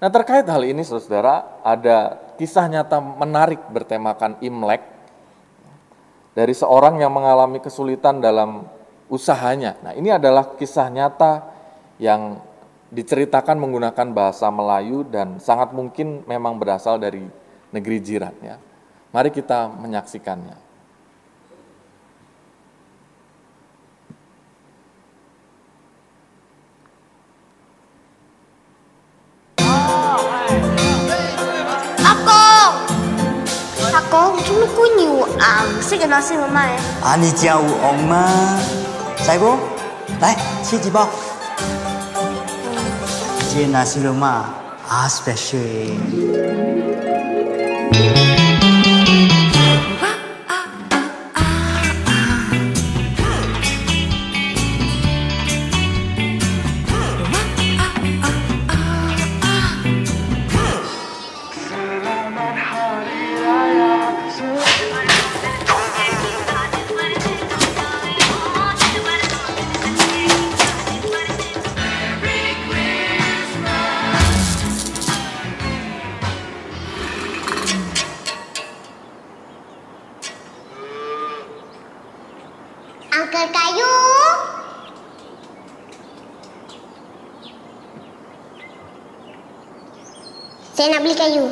Nah terkait hal ini saudara, ada kisah nyata menarik bertemakan Imlek dari seorang yang mengalami kesulitan dalam usahanya. Nah ini adalah kisah nyata yang diceritakan menggunakan bahasa Melayu dan sangat mungkin memang berasal dari negeri jiran ya. Mari kita menyaksikannya. 哥，你做咩闺啊？啊，你叫我吗？帅哥，来吃几包。这纳西妈马啊，special。Saya nak beli kayu.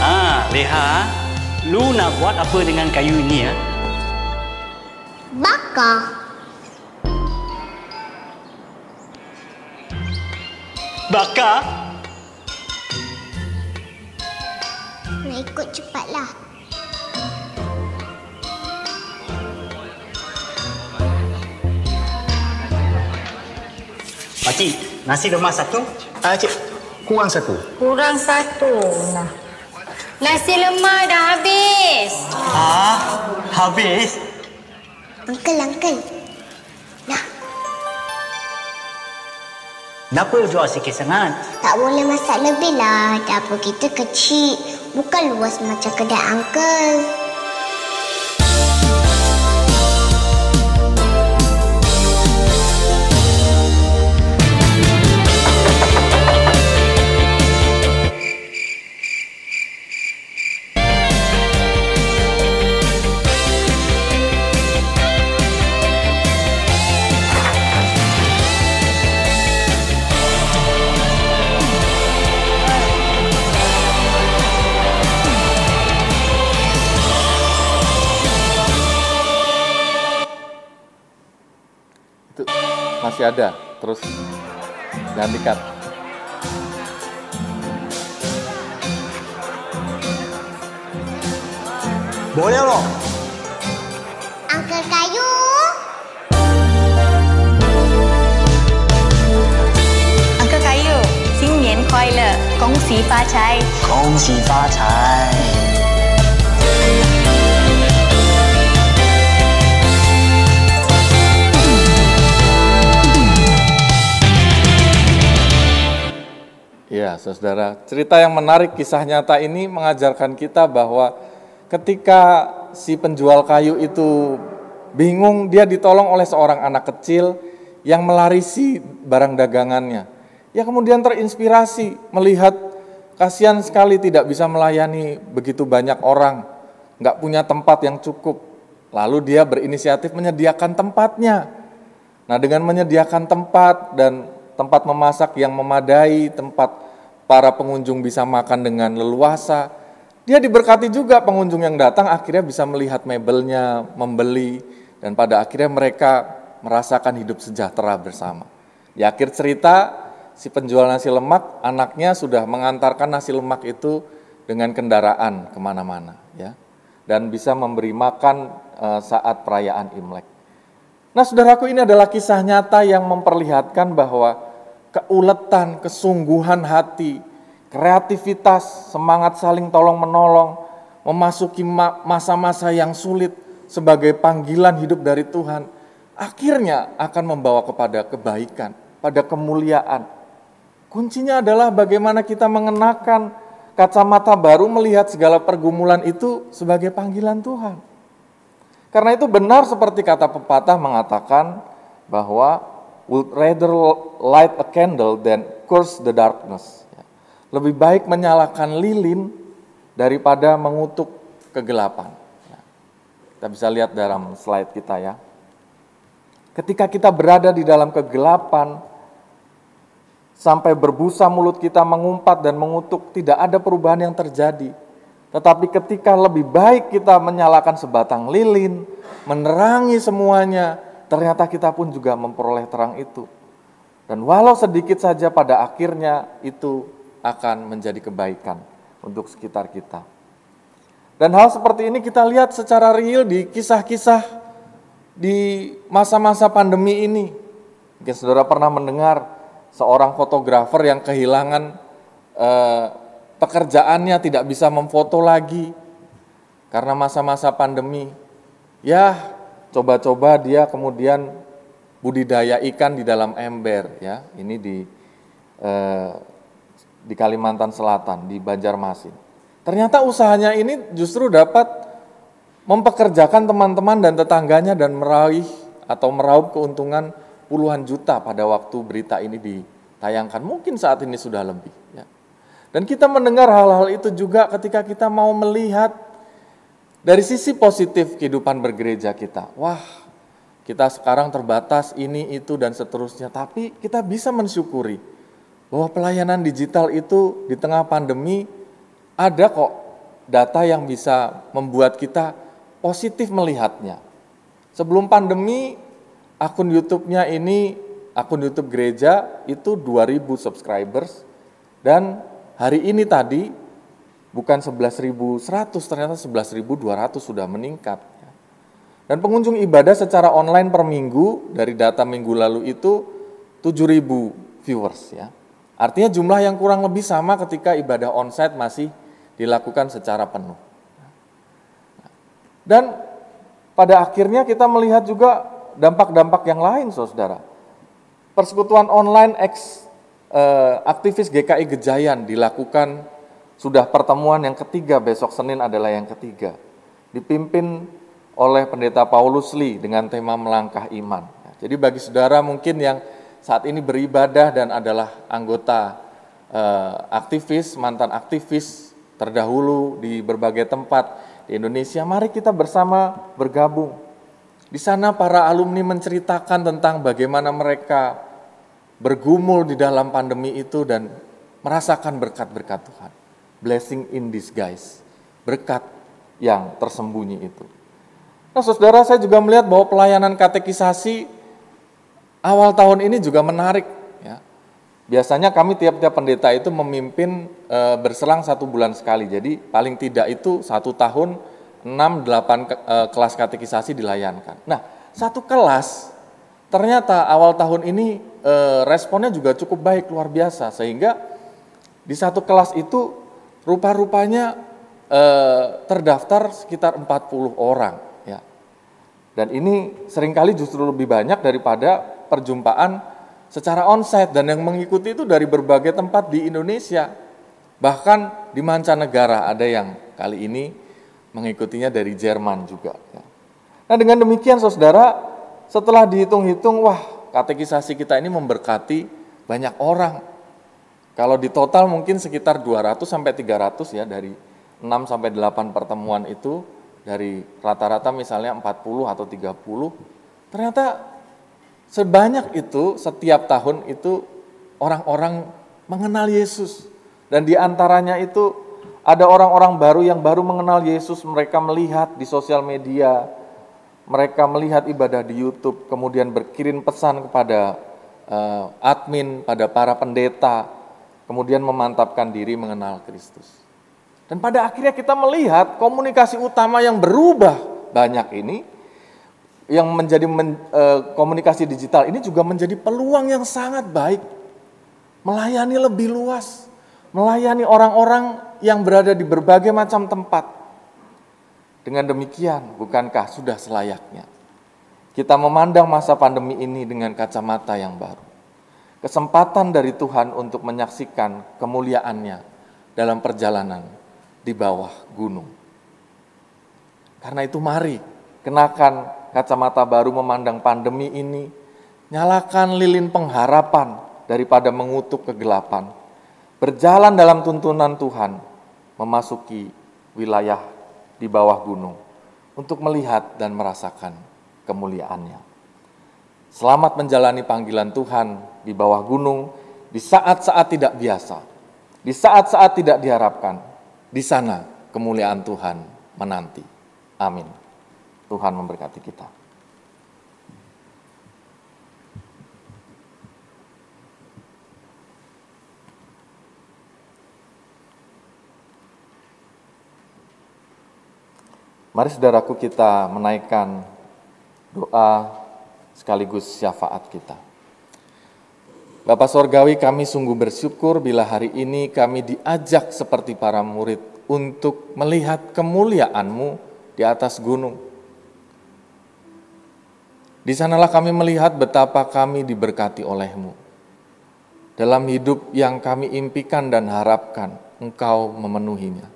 Ah, Leha, lu nak buat apa dengan kayu ini ya? Bakar Bakar? Nak ikut cepatlah Pakcik, nasi lemak satu. Ah, cik, kurang satu. Kurang satu. Nah. Nasi lemak dah habis. Ah, habis. Uncle, Uncle Kenapa jual sikit sangat? tak boleh masak lebih lah. Dapur kita kecil. Bukan luas macam kedai Uncle masih ada. Terus jangan dikat boleh loh angker kayu. Angker kayu. 新年快乐恭喜发财恭喜发财 Ya, saudara, cerita yang menarik kisah nyata ini mengajarkan kita bahwa ketika si penjual kayu itu bingung, dia ditolong oleh seorang anak kecil yang melarisi barang dagangannya. Ya kemudian terinspirasi melihat kasihan sekali tidak bisa melayani begitu banyak orang, nggak punya tempat yang cukup. Lalu dia berinisiatif menyediakan tempatnya. Nah dengan menyediakan tempat dan tempat memasak yang memadai, tempat para pengunjung bisa makan dengan leluasa. Dia diberkati juga pengunjung yang datang akhirnya bisa melihat mebelnya, membeli, dan pada akhirnya mereka merasakan hidup sejahtera bersama. Di akhir cerita, si penjual nasi lemak, anaknya sudah mengantarkan nasi lemak itu dengan kendaraan ke mana-mana, ya, dan bisa memberi makan uh, saat perayaan Imlek. Nah, saudaraku, ini adalah kisah nyata yang memperlihatkan bahwa keuletan, kesungguhan hati, kreativitas, semangat saling tolong-menolong, memasuki masa-masa yang sulit sebagai panggilan hidup dari Tuhan, akhirnya akan membawa kepada kebaikan, pada kemuliaan. Kuncinya adalah bagaimana kita mengenakan kacamata baru melihat segala pergumulan itu sebagai panggilan Tuhan. Karena itu benar seperti kata pepatah mengatakan bahwa would rather light a candle than curse the darkness. Lebih baik menyalakan lilin daripada mengutuk kegelapan. Kita bisa lihat dalam slide kita ya. Ketika kita berada di dalam kegelapan, sampai berbusa mulut kita mengumpat dan mengutuk, tidak ada perubahan yang terjadi. Tetapi ketika lebih baik kita menyalakan sebatang lilin, menerangi semuanya, ternyata kita pun juga memperoleh terang itu. Dan walau sedikit saja pada akhirnya itu akan menjadi kebaikan untuk sekitar kita. Dan hal seperti ini kita lihat secara real di kisah-kisah di masa-masa pandemi ini. Mungkin saudara pernah mendengar seorang fotografer yang kehilangan eh, pekerjaannya tidak bisa memfoto lagi karena masa-masa pandemi. Ya, coba-coba dia kemudian budidaya ikan di dalam ember ya. Ini di eh, di Kalimantan Selatan di Banjarmasin. Ternyata usahanya ini justru dapat mempekerjakan teman-teman dan tetangganya dan meraih atau meraup keuntungan puluhan juta pada waktu berita ini ditayangkan. Mungkin saat ini sudah lebih ya. dan kita mendengar hal-hal itu juga ketika kita mau melihat dari sisi positif kehidupan bergereja kita, wah kita sekarang terbatas ini, itu, dan seterusnya. Tapi kita bisa mensyukuri bahwa pelayanan digital itu di tengah pandemi ada kok data yang bisa membuat kita positif melihatnya. Sebelum pandemi, akun YouTube-nya ini, akun YouTube gereja itu 2000 subscribers, dan hari ini tadi bukan 11.100 ternyata 11.200 sudah meningkat. Dan pengunjung ibadah secara online per minggu dari data minggu lalu itu 7.000 viewers ya. Artinya jumlah yang kurang lebih sama ketika ibadah onsite masih dilakukan secara penuh. Dan pada akhirnya kita melihat juga dampak-dampak yang lain saudara. Persekutuan online ex eh, aktivis GKI Gejayan dilakukan sudah pertemuan yang ketiga besok Senin adalah yang ketiga. Dipimpin oleh pendeta Paulus Lee dengan tema melangkah iman. Jadi bagi saudara mungkin yang saat ini beribadah dan adalah anggota eh, aktivis, mantan aktivis terdahulu di berbagai tempat di Indonesia, mari kita bersama bergabung. Di sana para alumni menceritakan tentang bagaimana mereka bergumul di dalam pandemi itu dan merasakan berkat-berkat Tuhan blessing in disguise, berkat yang tersembunyi itu. Nah, saudara, saya juga melihat bahwa pelayanan katekisasi awal tahun ini juga menarik. Ya. Biasanya kami tiap-tiap pendeta itu memimpin e, berselang satu bulan sekali. Jadi paling tidak itu satu tahun 6-8 e, kelas katekisasi dilayankan. Nah, satu kelas ternyata awal tahun ini e, responnya juga cukup baik, luar biasa. Sehingga di satu kelas itu rupa-rupanya eh, terdaftar sekitar 40 orang ya. Dan ini sering kali justru lebih banyak daripada perjumpaan secara onsite dan yang mengikuti itu dari berbagai tempat di Indonesia. Bahkan di mancanegara ada yang kali ini mengikutinya dari Jerman juga. Ya. Nah dengan demikian saudara, setelah dihitung-hitung, wah katekisasi kita ini memberkati banyak orang. Kalau di total mungkin sekitar 200 sampai 300 ya dari 6 sampai 8 pertemuan itu dari rata-rata misalnya 40 atau 30 ternyata sebanyak itu setiap tahun itu orang-orang mengenal Yesus. Dan di antaranya itu ada orang-orang baru yang baru mengenal Yesus, mereka melihat di sosial media, mereka melihat ibadah di YouTube, kemudian berkirim pesan kepada uh, admin, pada para pendeta, kemudian memantapkan diri mengenal Kristus. Dan pada akhirnya kita melihat komunikasi utama yang berubah banyak ini, yang menjadi men, uh, komunikasi digital ini juga menjadi peluang yang sangat baik, melayani lebih luas, melayani orang-orang yang berada di berbagai macam tempat. Dengan demikian, bukankah sudah selayaknya kita memandang masa pandemi ini dengan kacamata yang baru? Kesempatan dari Tuhan untuk menyaksikan kemuliaannya dalam perjalanan di bawah gunung. Karena itu mari kenakan kacamata baru memandang pandemi ini, nyalakan lilin pengharapan daripada mengutuk kegelapan, berjalan dalam tuntunan Tuhan, memasuki wilayah di bawah gunung untuk melihat dan merasakan kemuliaannya. Selamat menjalani panggilan Tuhan di bawah gunung di saat-saat tidak biasa, di saat-saat tidak diharapkan. Di sana kemuliaan Tuhan menanti. Amin. Tuhan memberkati kita. Mari saudaraku kita menaikkan doa sekaligus syafaat kita. Bapak Sorgawi kami sungguh bersyukur bila hari ini kami diajak seperti para murid untuk melihat kemuliaan-Mu di atas gunung. Di sanalah kami melihat betapa kami diberkati oleh-Mu. Dalam hidup yang kami impikan dan harapkan, Engkau memenuhinya.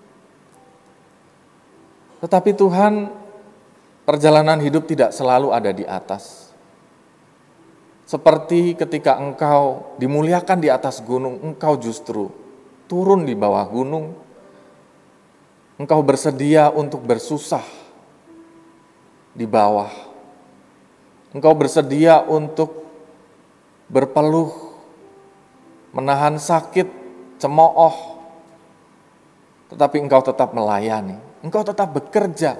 Tetapi Tuhan, perjalanan hidup tidak selalu ada di atas. Seperti ketika engkau dimuliakan di atas gunung, engkau justru turun di bawah gunung. Engkau bersedia untuk bersusah di bawah. Engkau bersedia untuk berpeluh, menahan sakit, cemooh, tetapi engkau tetap melayani engkau tetap bekerja,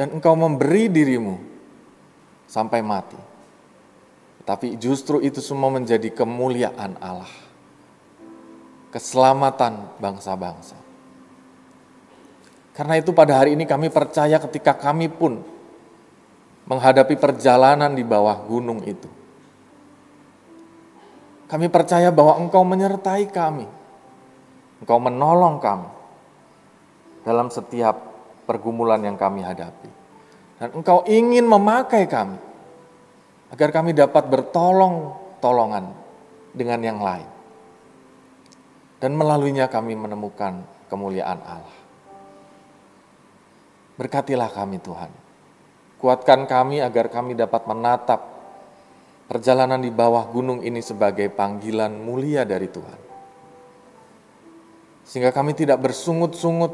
dan engkau memberi dirimu sampai mati. Tapi justru itu semua menjadi kemuliaan Allah, keselamatan bangsa-bangsa. Karena itu pada hari ini kami percaya ketika kami pun menghadapi perjalanan di bawah gunung itu. Kami percaya bahwa Engkau menyertai kami. Engkau menolong kami dalam setiap pergumulan yang kami hadapi. Dan Engkau ingin memakai kami agar kami dapat bertolong-tolongan dengan yang lain. Dan melaluinya kami menemukan kemuliaan Allah. Berkatilah kami Tuhan. Kuatkan kami agar kami dapat menatap perjalanan di bawah gunung ini sebagai panggilan mulia dari Tuhan. Sehingga kami tidak bersungut-sungut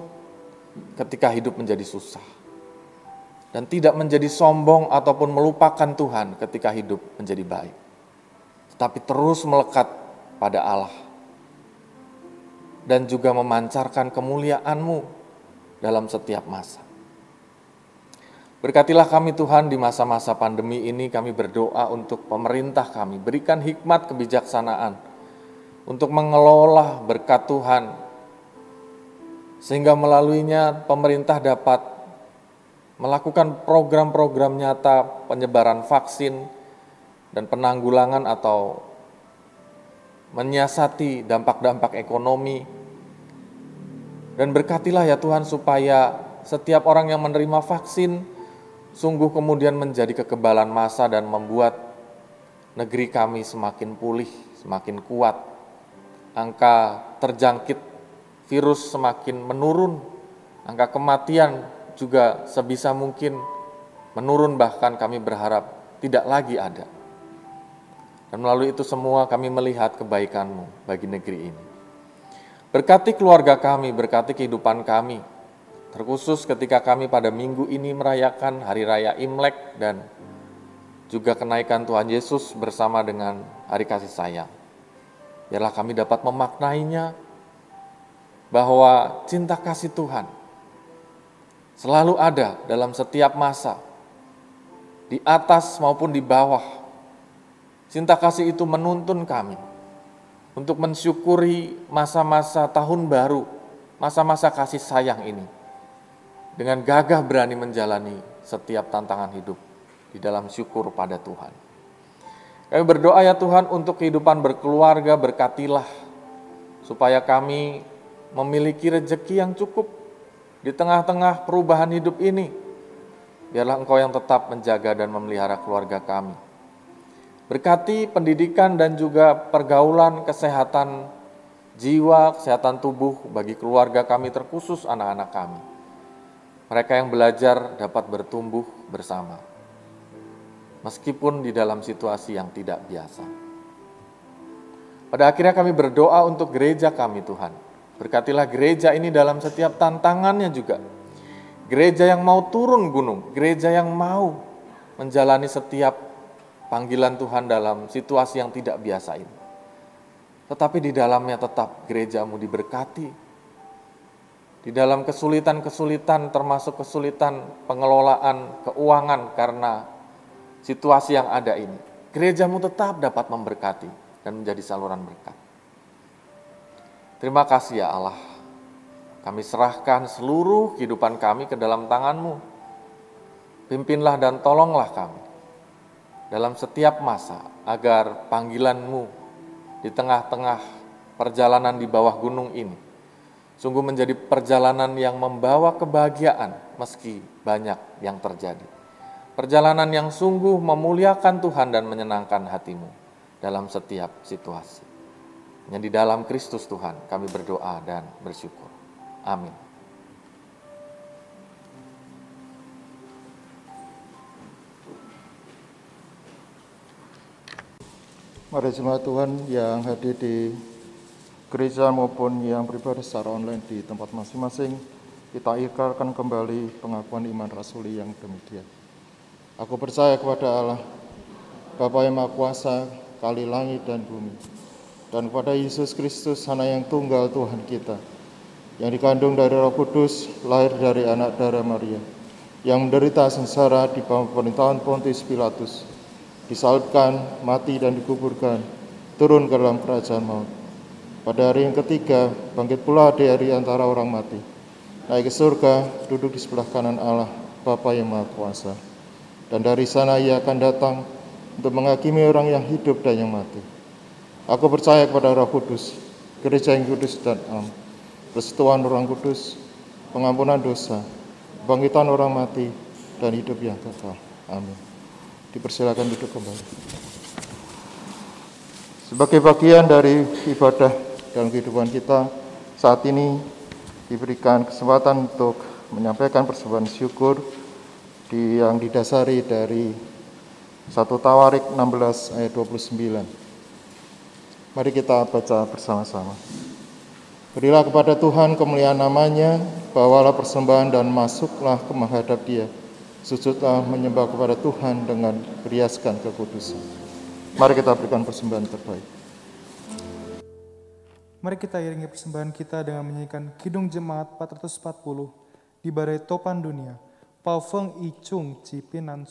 ketika hidup menjadi susah. Dan tidak menjadi sombong ataupun melupakan Tuhan ketika hidup menjadi baik. Tetapi terus melekat pada Allah. Dan juga memancarkan kemuliaan-Mu dalam setiap masa. Berkatilah kami Tuhan di masa-masa pandemi ini kami berdoa untuk pemerintah kami. Berikan hikmat kebijaksanaan untuk mengelola berkat Tuhan sehingga melaluinya pemerintah dapat melakukan program-program nyata penyebaran vaksin dan penanggulangan atau menyiasati dampak-dampak ekonomi. Dan berkatilah ya Tuhan supaya setiap orang yang menerima vaksin sungguh kemudian menjadi kekebalan massa dan membuat negeri kami semakin pulih, semakin kuat. Angka terjangkit virus semakin menurun, angka kematian juga sebisa mungkin menurun bahkan kami berharap tidak lagi ada. Dan melalui itu semua kami melihat kebaikan-Mu bagi negeri ini. Berkati keluarga kami, berkati kehidupan kami, terkhusus ketika kami pada minggu ini merayakan Hari Raya Imlek dan juga kenaikan Tuhan Yesus bersama dengan Hari Kasih Sayang. Biarlah kami dapat memaknainya bahwa cinta kasih Tuhan selalu ada dalam setiap masa, di atas maupun di bawah. Cinta kasih itu menuntun kami untuk mensyukuri masa-masa tahun baru, masa-masa kasih sayang ini. Dengan gagah berani menjalani setiap tantangan hidup di dalam syukur pada Tuhan. Kami berdoa ya Tuhan untuk kehidupan berkeluarga, berkatilah supaya kami memiliki rejeki yang cukup di tengah-tengah perubahan hidup ini. Biarlah Engkau yang tetap menjaga dan memelihara keluarga kami. Berkati pendidikan dan juga pergaulan kesehatan jiwa, kesehatan tubuh bagi keluarga kami terkhusus anak-anak kami. Mereka yang belajar dapat bertumbuh bersama. Meskipun di dalam situasi yang tidak biasa. Pada akhirnya kami berdoa untuk gereja kami Tuhan. Berkatilah gereja ini dalam setiap tantangannya juga. Gereja yang mau turun gunung, gereja yang mau menjalani setiap panggilan Tuhan dalam situasi yang tidak biasa ini. Tetapi di dalamnya tetap gerejamu diberkati. Di dalam kesulitan-kesulitan termasuk kesulitan pengelolaan keuangan karena situasi yang ada ini. Gerejamu tetap dapat memberkati dan menjadi saluran berkat. Terima kasih ya Allah. Kami serahkan seluruh kehidupan kami ke dalam tanganmu. Pimpinlah dan tolonglah kami dalam setiap masa agar panggilanmu di tengah-tengah perjalanan di bawah gunung ini sungguh menjadi perjalanan yang membawa kebahagiaan meski banyak yang terjadi. Perjalanan yang sungguh memuliakan Tuhan dan menyenangkan hatimu dalam setiap situasi. Yang di dalam Kristus Tuhan kami berdoa dan bersyukur. Amin. Mari jemaat Tuhan yang hadir di gereja maupun yang beribadah secara online di tempat masing-masing, kita ikrarkan kembali pengakuan iman rasuli yang demikian. Aku percaya kepada Allah, Bapa yang Maha Kuasa, kali langit dan bumi, dan kepada Yesus Kristus, anak yang tunggal Tuhan kita, yang dikandung dari roh kudus, lahir dari anak darah Maria, yang menderita sengsara di bawah pemerintahan Pontius Pilatus, disalibkan, mati dan dikuburkan, turun ke dalam kerajaan maut. Pada hari yang ketiga, bangkit pula dari antara orang mati. Naik ke surga, duduk di sebelah kanan Allah, Bapa yang Maha Kuasa. Dan dari sana ia akan datang untuk menghakimi orang yang hidup dan yang mati. Aku percaya kepada Roh Kudus, gereja yang kudus dan am, persekutuan orang kudus, pengampunan dosa, bangkitan orang mati, dan hidup yang kekal. Amin. Dipersilakan duduk kembali. Sebagai bagian dari ibadah dalam kehidupan kita, saat ini diberikan kesempatan untuk menyampaikan persembahan syukur yang didasari dari 1 Tawarik 16 ayat 29. Mari kita baca bersama-sama. Berilah kepada Tuhan kemuliaan namanya, bawalah persembahan dan masuklah ke menghadap dia sujudlah menyembah kepada Tuhan dengan beriaskan kekudusan. Mari kita berikan persembahan terbaik. Mari kita iringi persembahan kita dengan menyanyikan Kidung Jemaat 440 di Badai Topan Dunia, Pao Feng I Chung Ci Pinan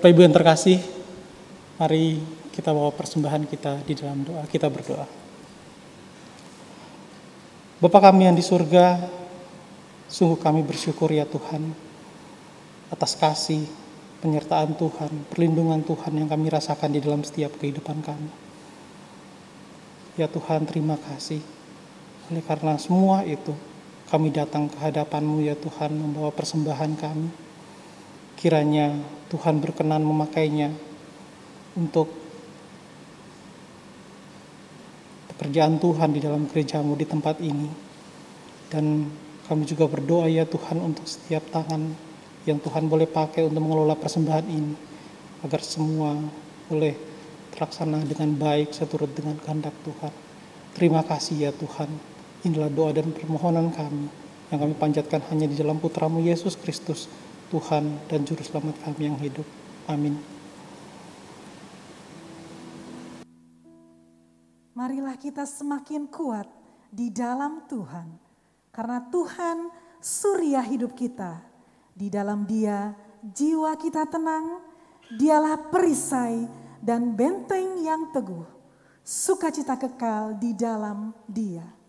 Bapak Ibu yang terkasih, mari kita bawa persembahan kita di dalam doa. Kita berdoa. Bapa kami yang di surga, sungguh kami bersyukur ya Tuhan atas kasih, penyertaan Tuhan, perlindungan Tuhan yang kami rasakan di dalam setiap kehidupan kami. Ya Tuhan, terima kasih. Oleh karena semua itu, kami datang ke hadapan-Mu ya Tuhan, membawa persembahan kami. Kiranya Tuhan berkenan memakainya untuk pekerjaan Tuhan di dalam gerejamu di tempat ini. Dan kami juga berdoa ya Tuhan untuk setiap tangan yang Tuhan boleh pakai untuk mengelola persembahan ini. Agar semua boleh terlaksana dengan baik seturut dengan kehendak Tuhan. Terima kasih ya Tuhan. Inilah doa dan permohonan kami yang kami panjatkan hanya di dalam putramu Yesus Kristus, Tuhan dan Juru Selamat kami yang hidup. Amin. Marilah kita semakin kuat di dalam Tuhan. Karena Tuhan surya hidup kita. Di dalam dia jiwa kita tenang. Dialah perisai dan benteng yang teguh. Sukacita kekal di dalam dia.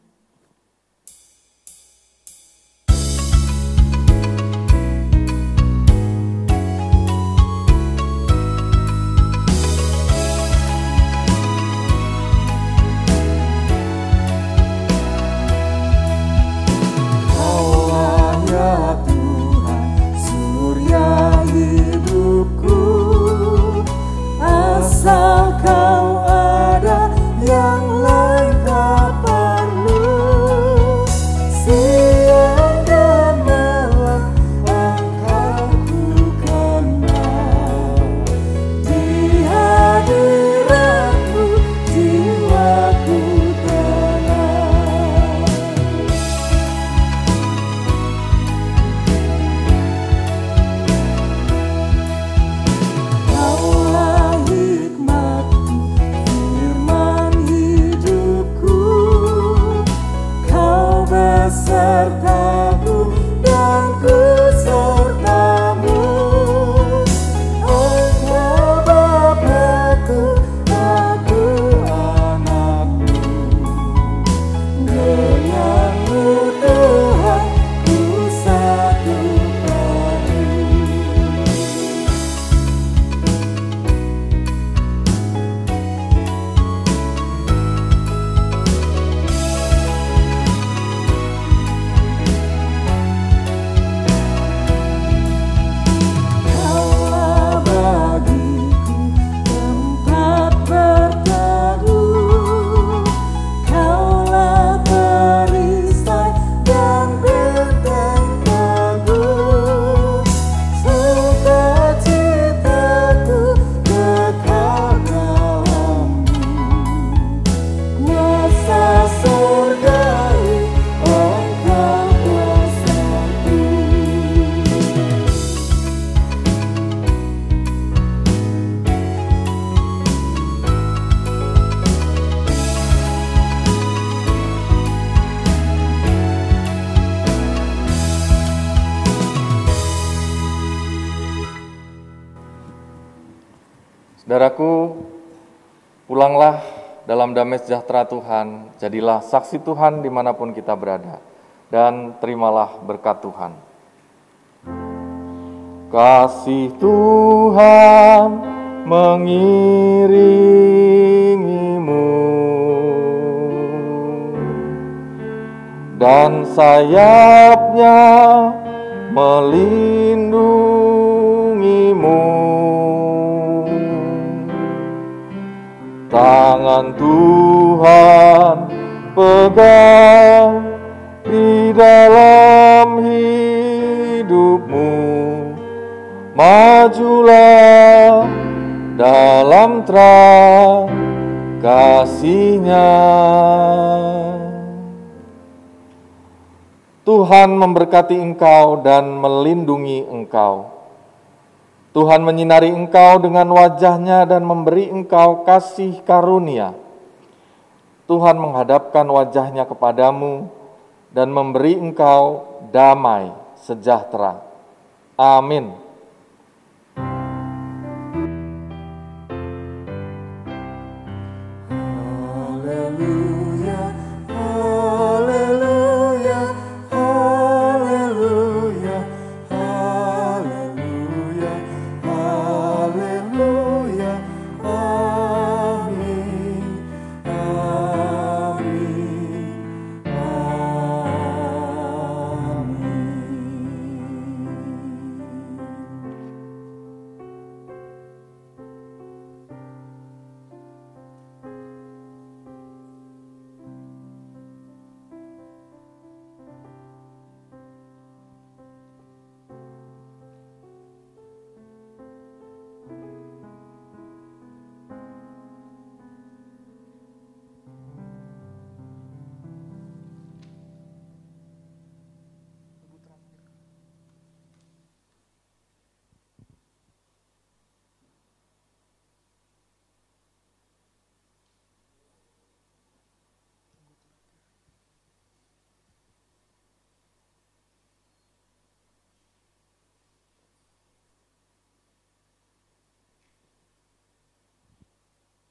Damai sejahtera Tuhan, jadilah saksi Tuhan di mana pun kita berada, dan terimalah berkat Tuhan. Kasih Tuhan mengiringimu dan sayapnya melindungimu. Tangan Tuhan pegang di dalam hidupmu. Majulah dalam terang kasihnya. Tuhan memberkati engkau dan melindungi engkau. Tuhan menyinari engkau dengan wajahnya dan memberi engkau kasih karunia. Tuhan menghadapkan wajahnya kepadamu dan memberi engkau damai sejahtera. Amin.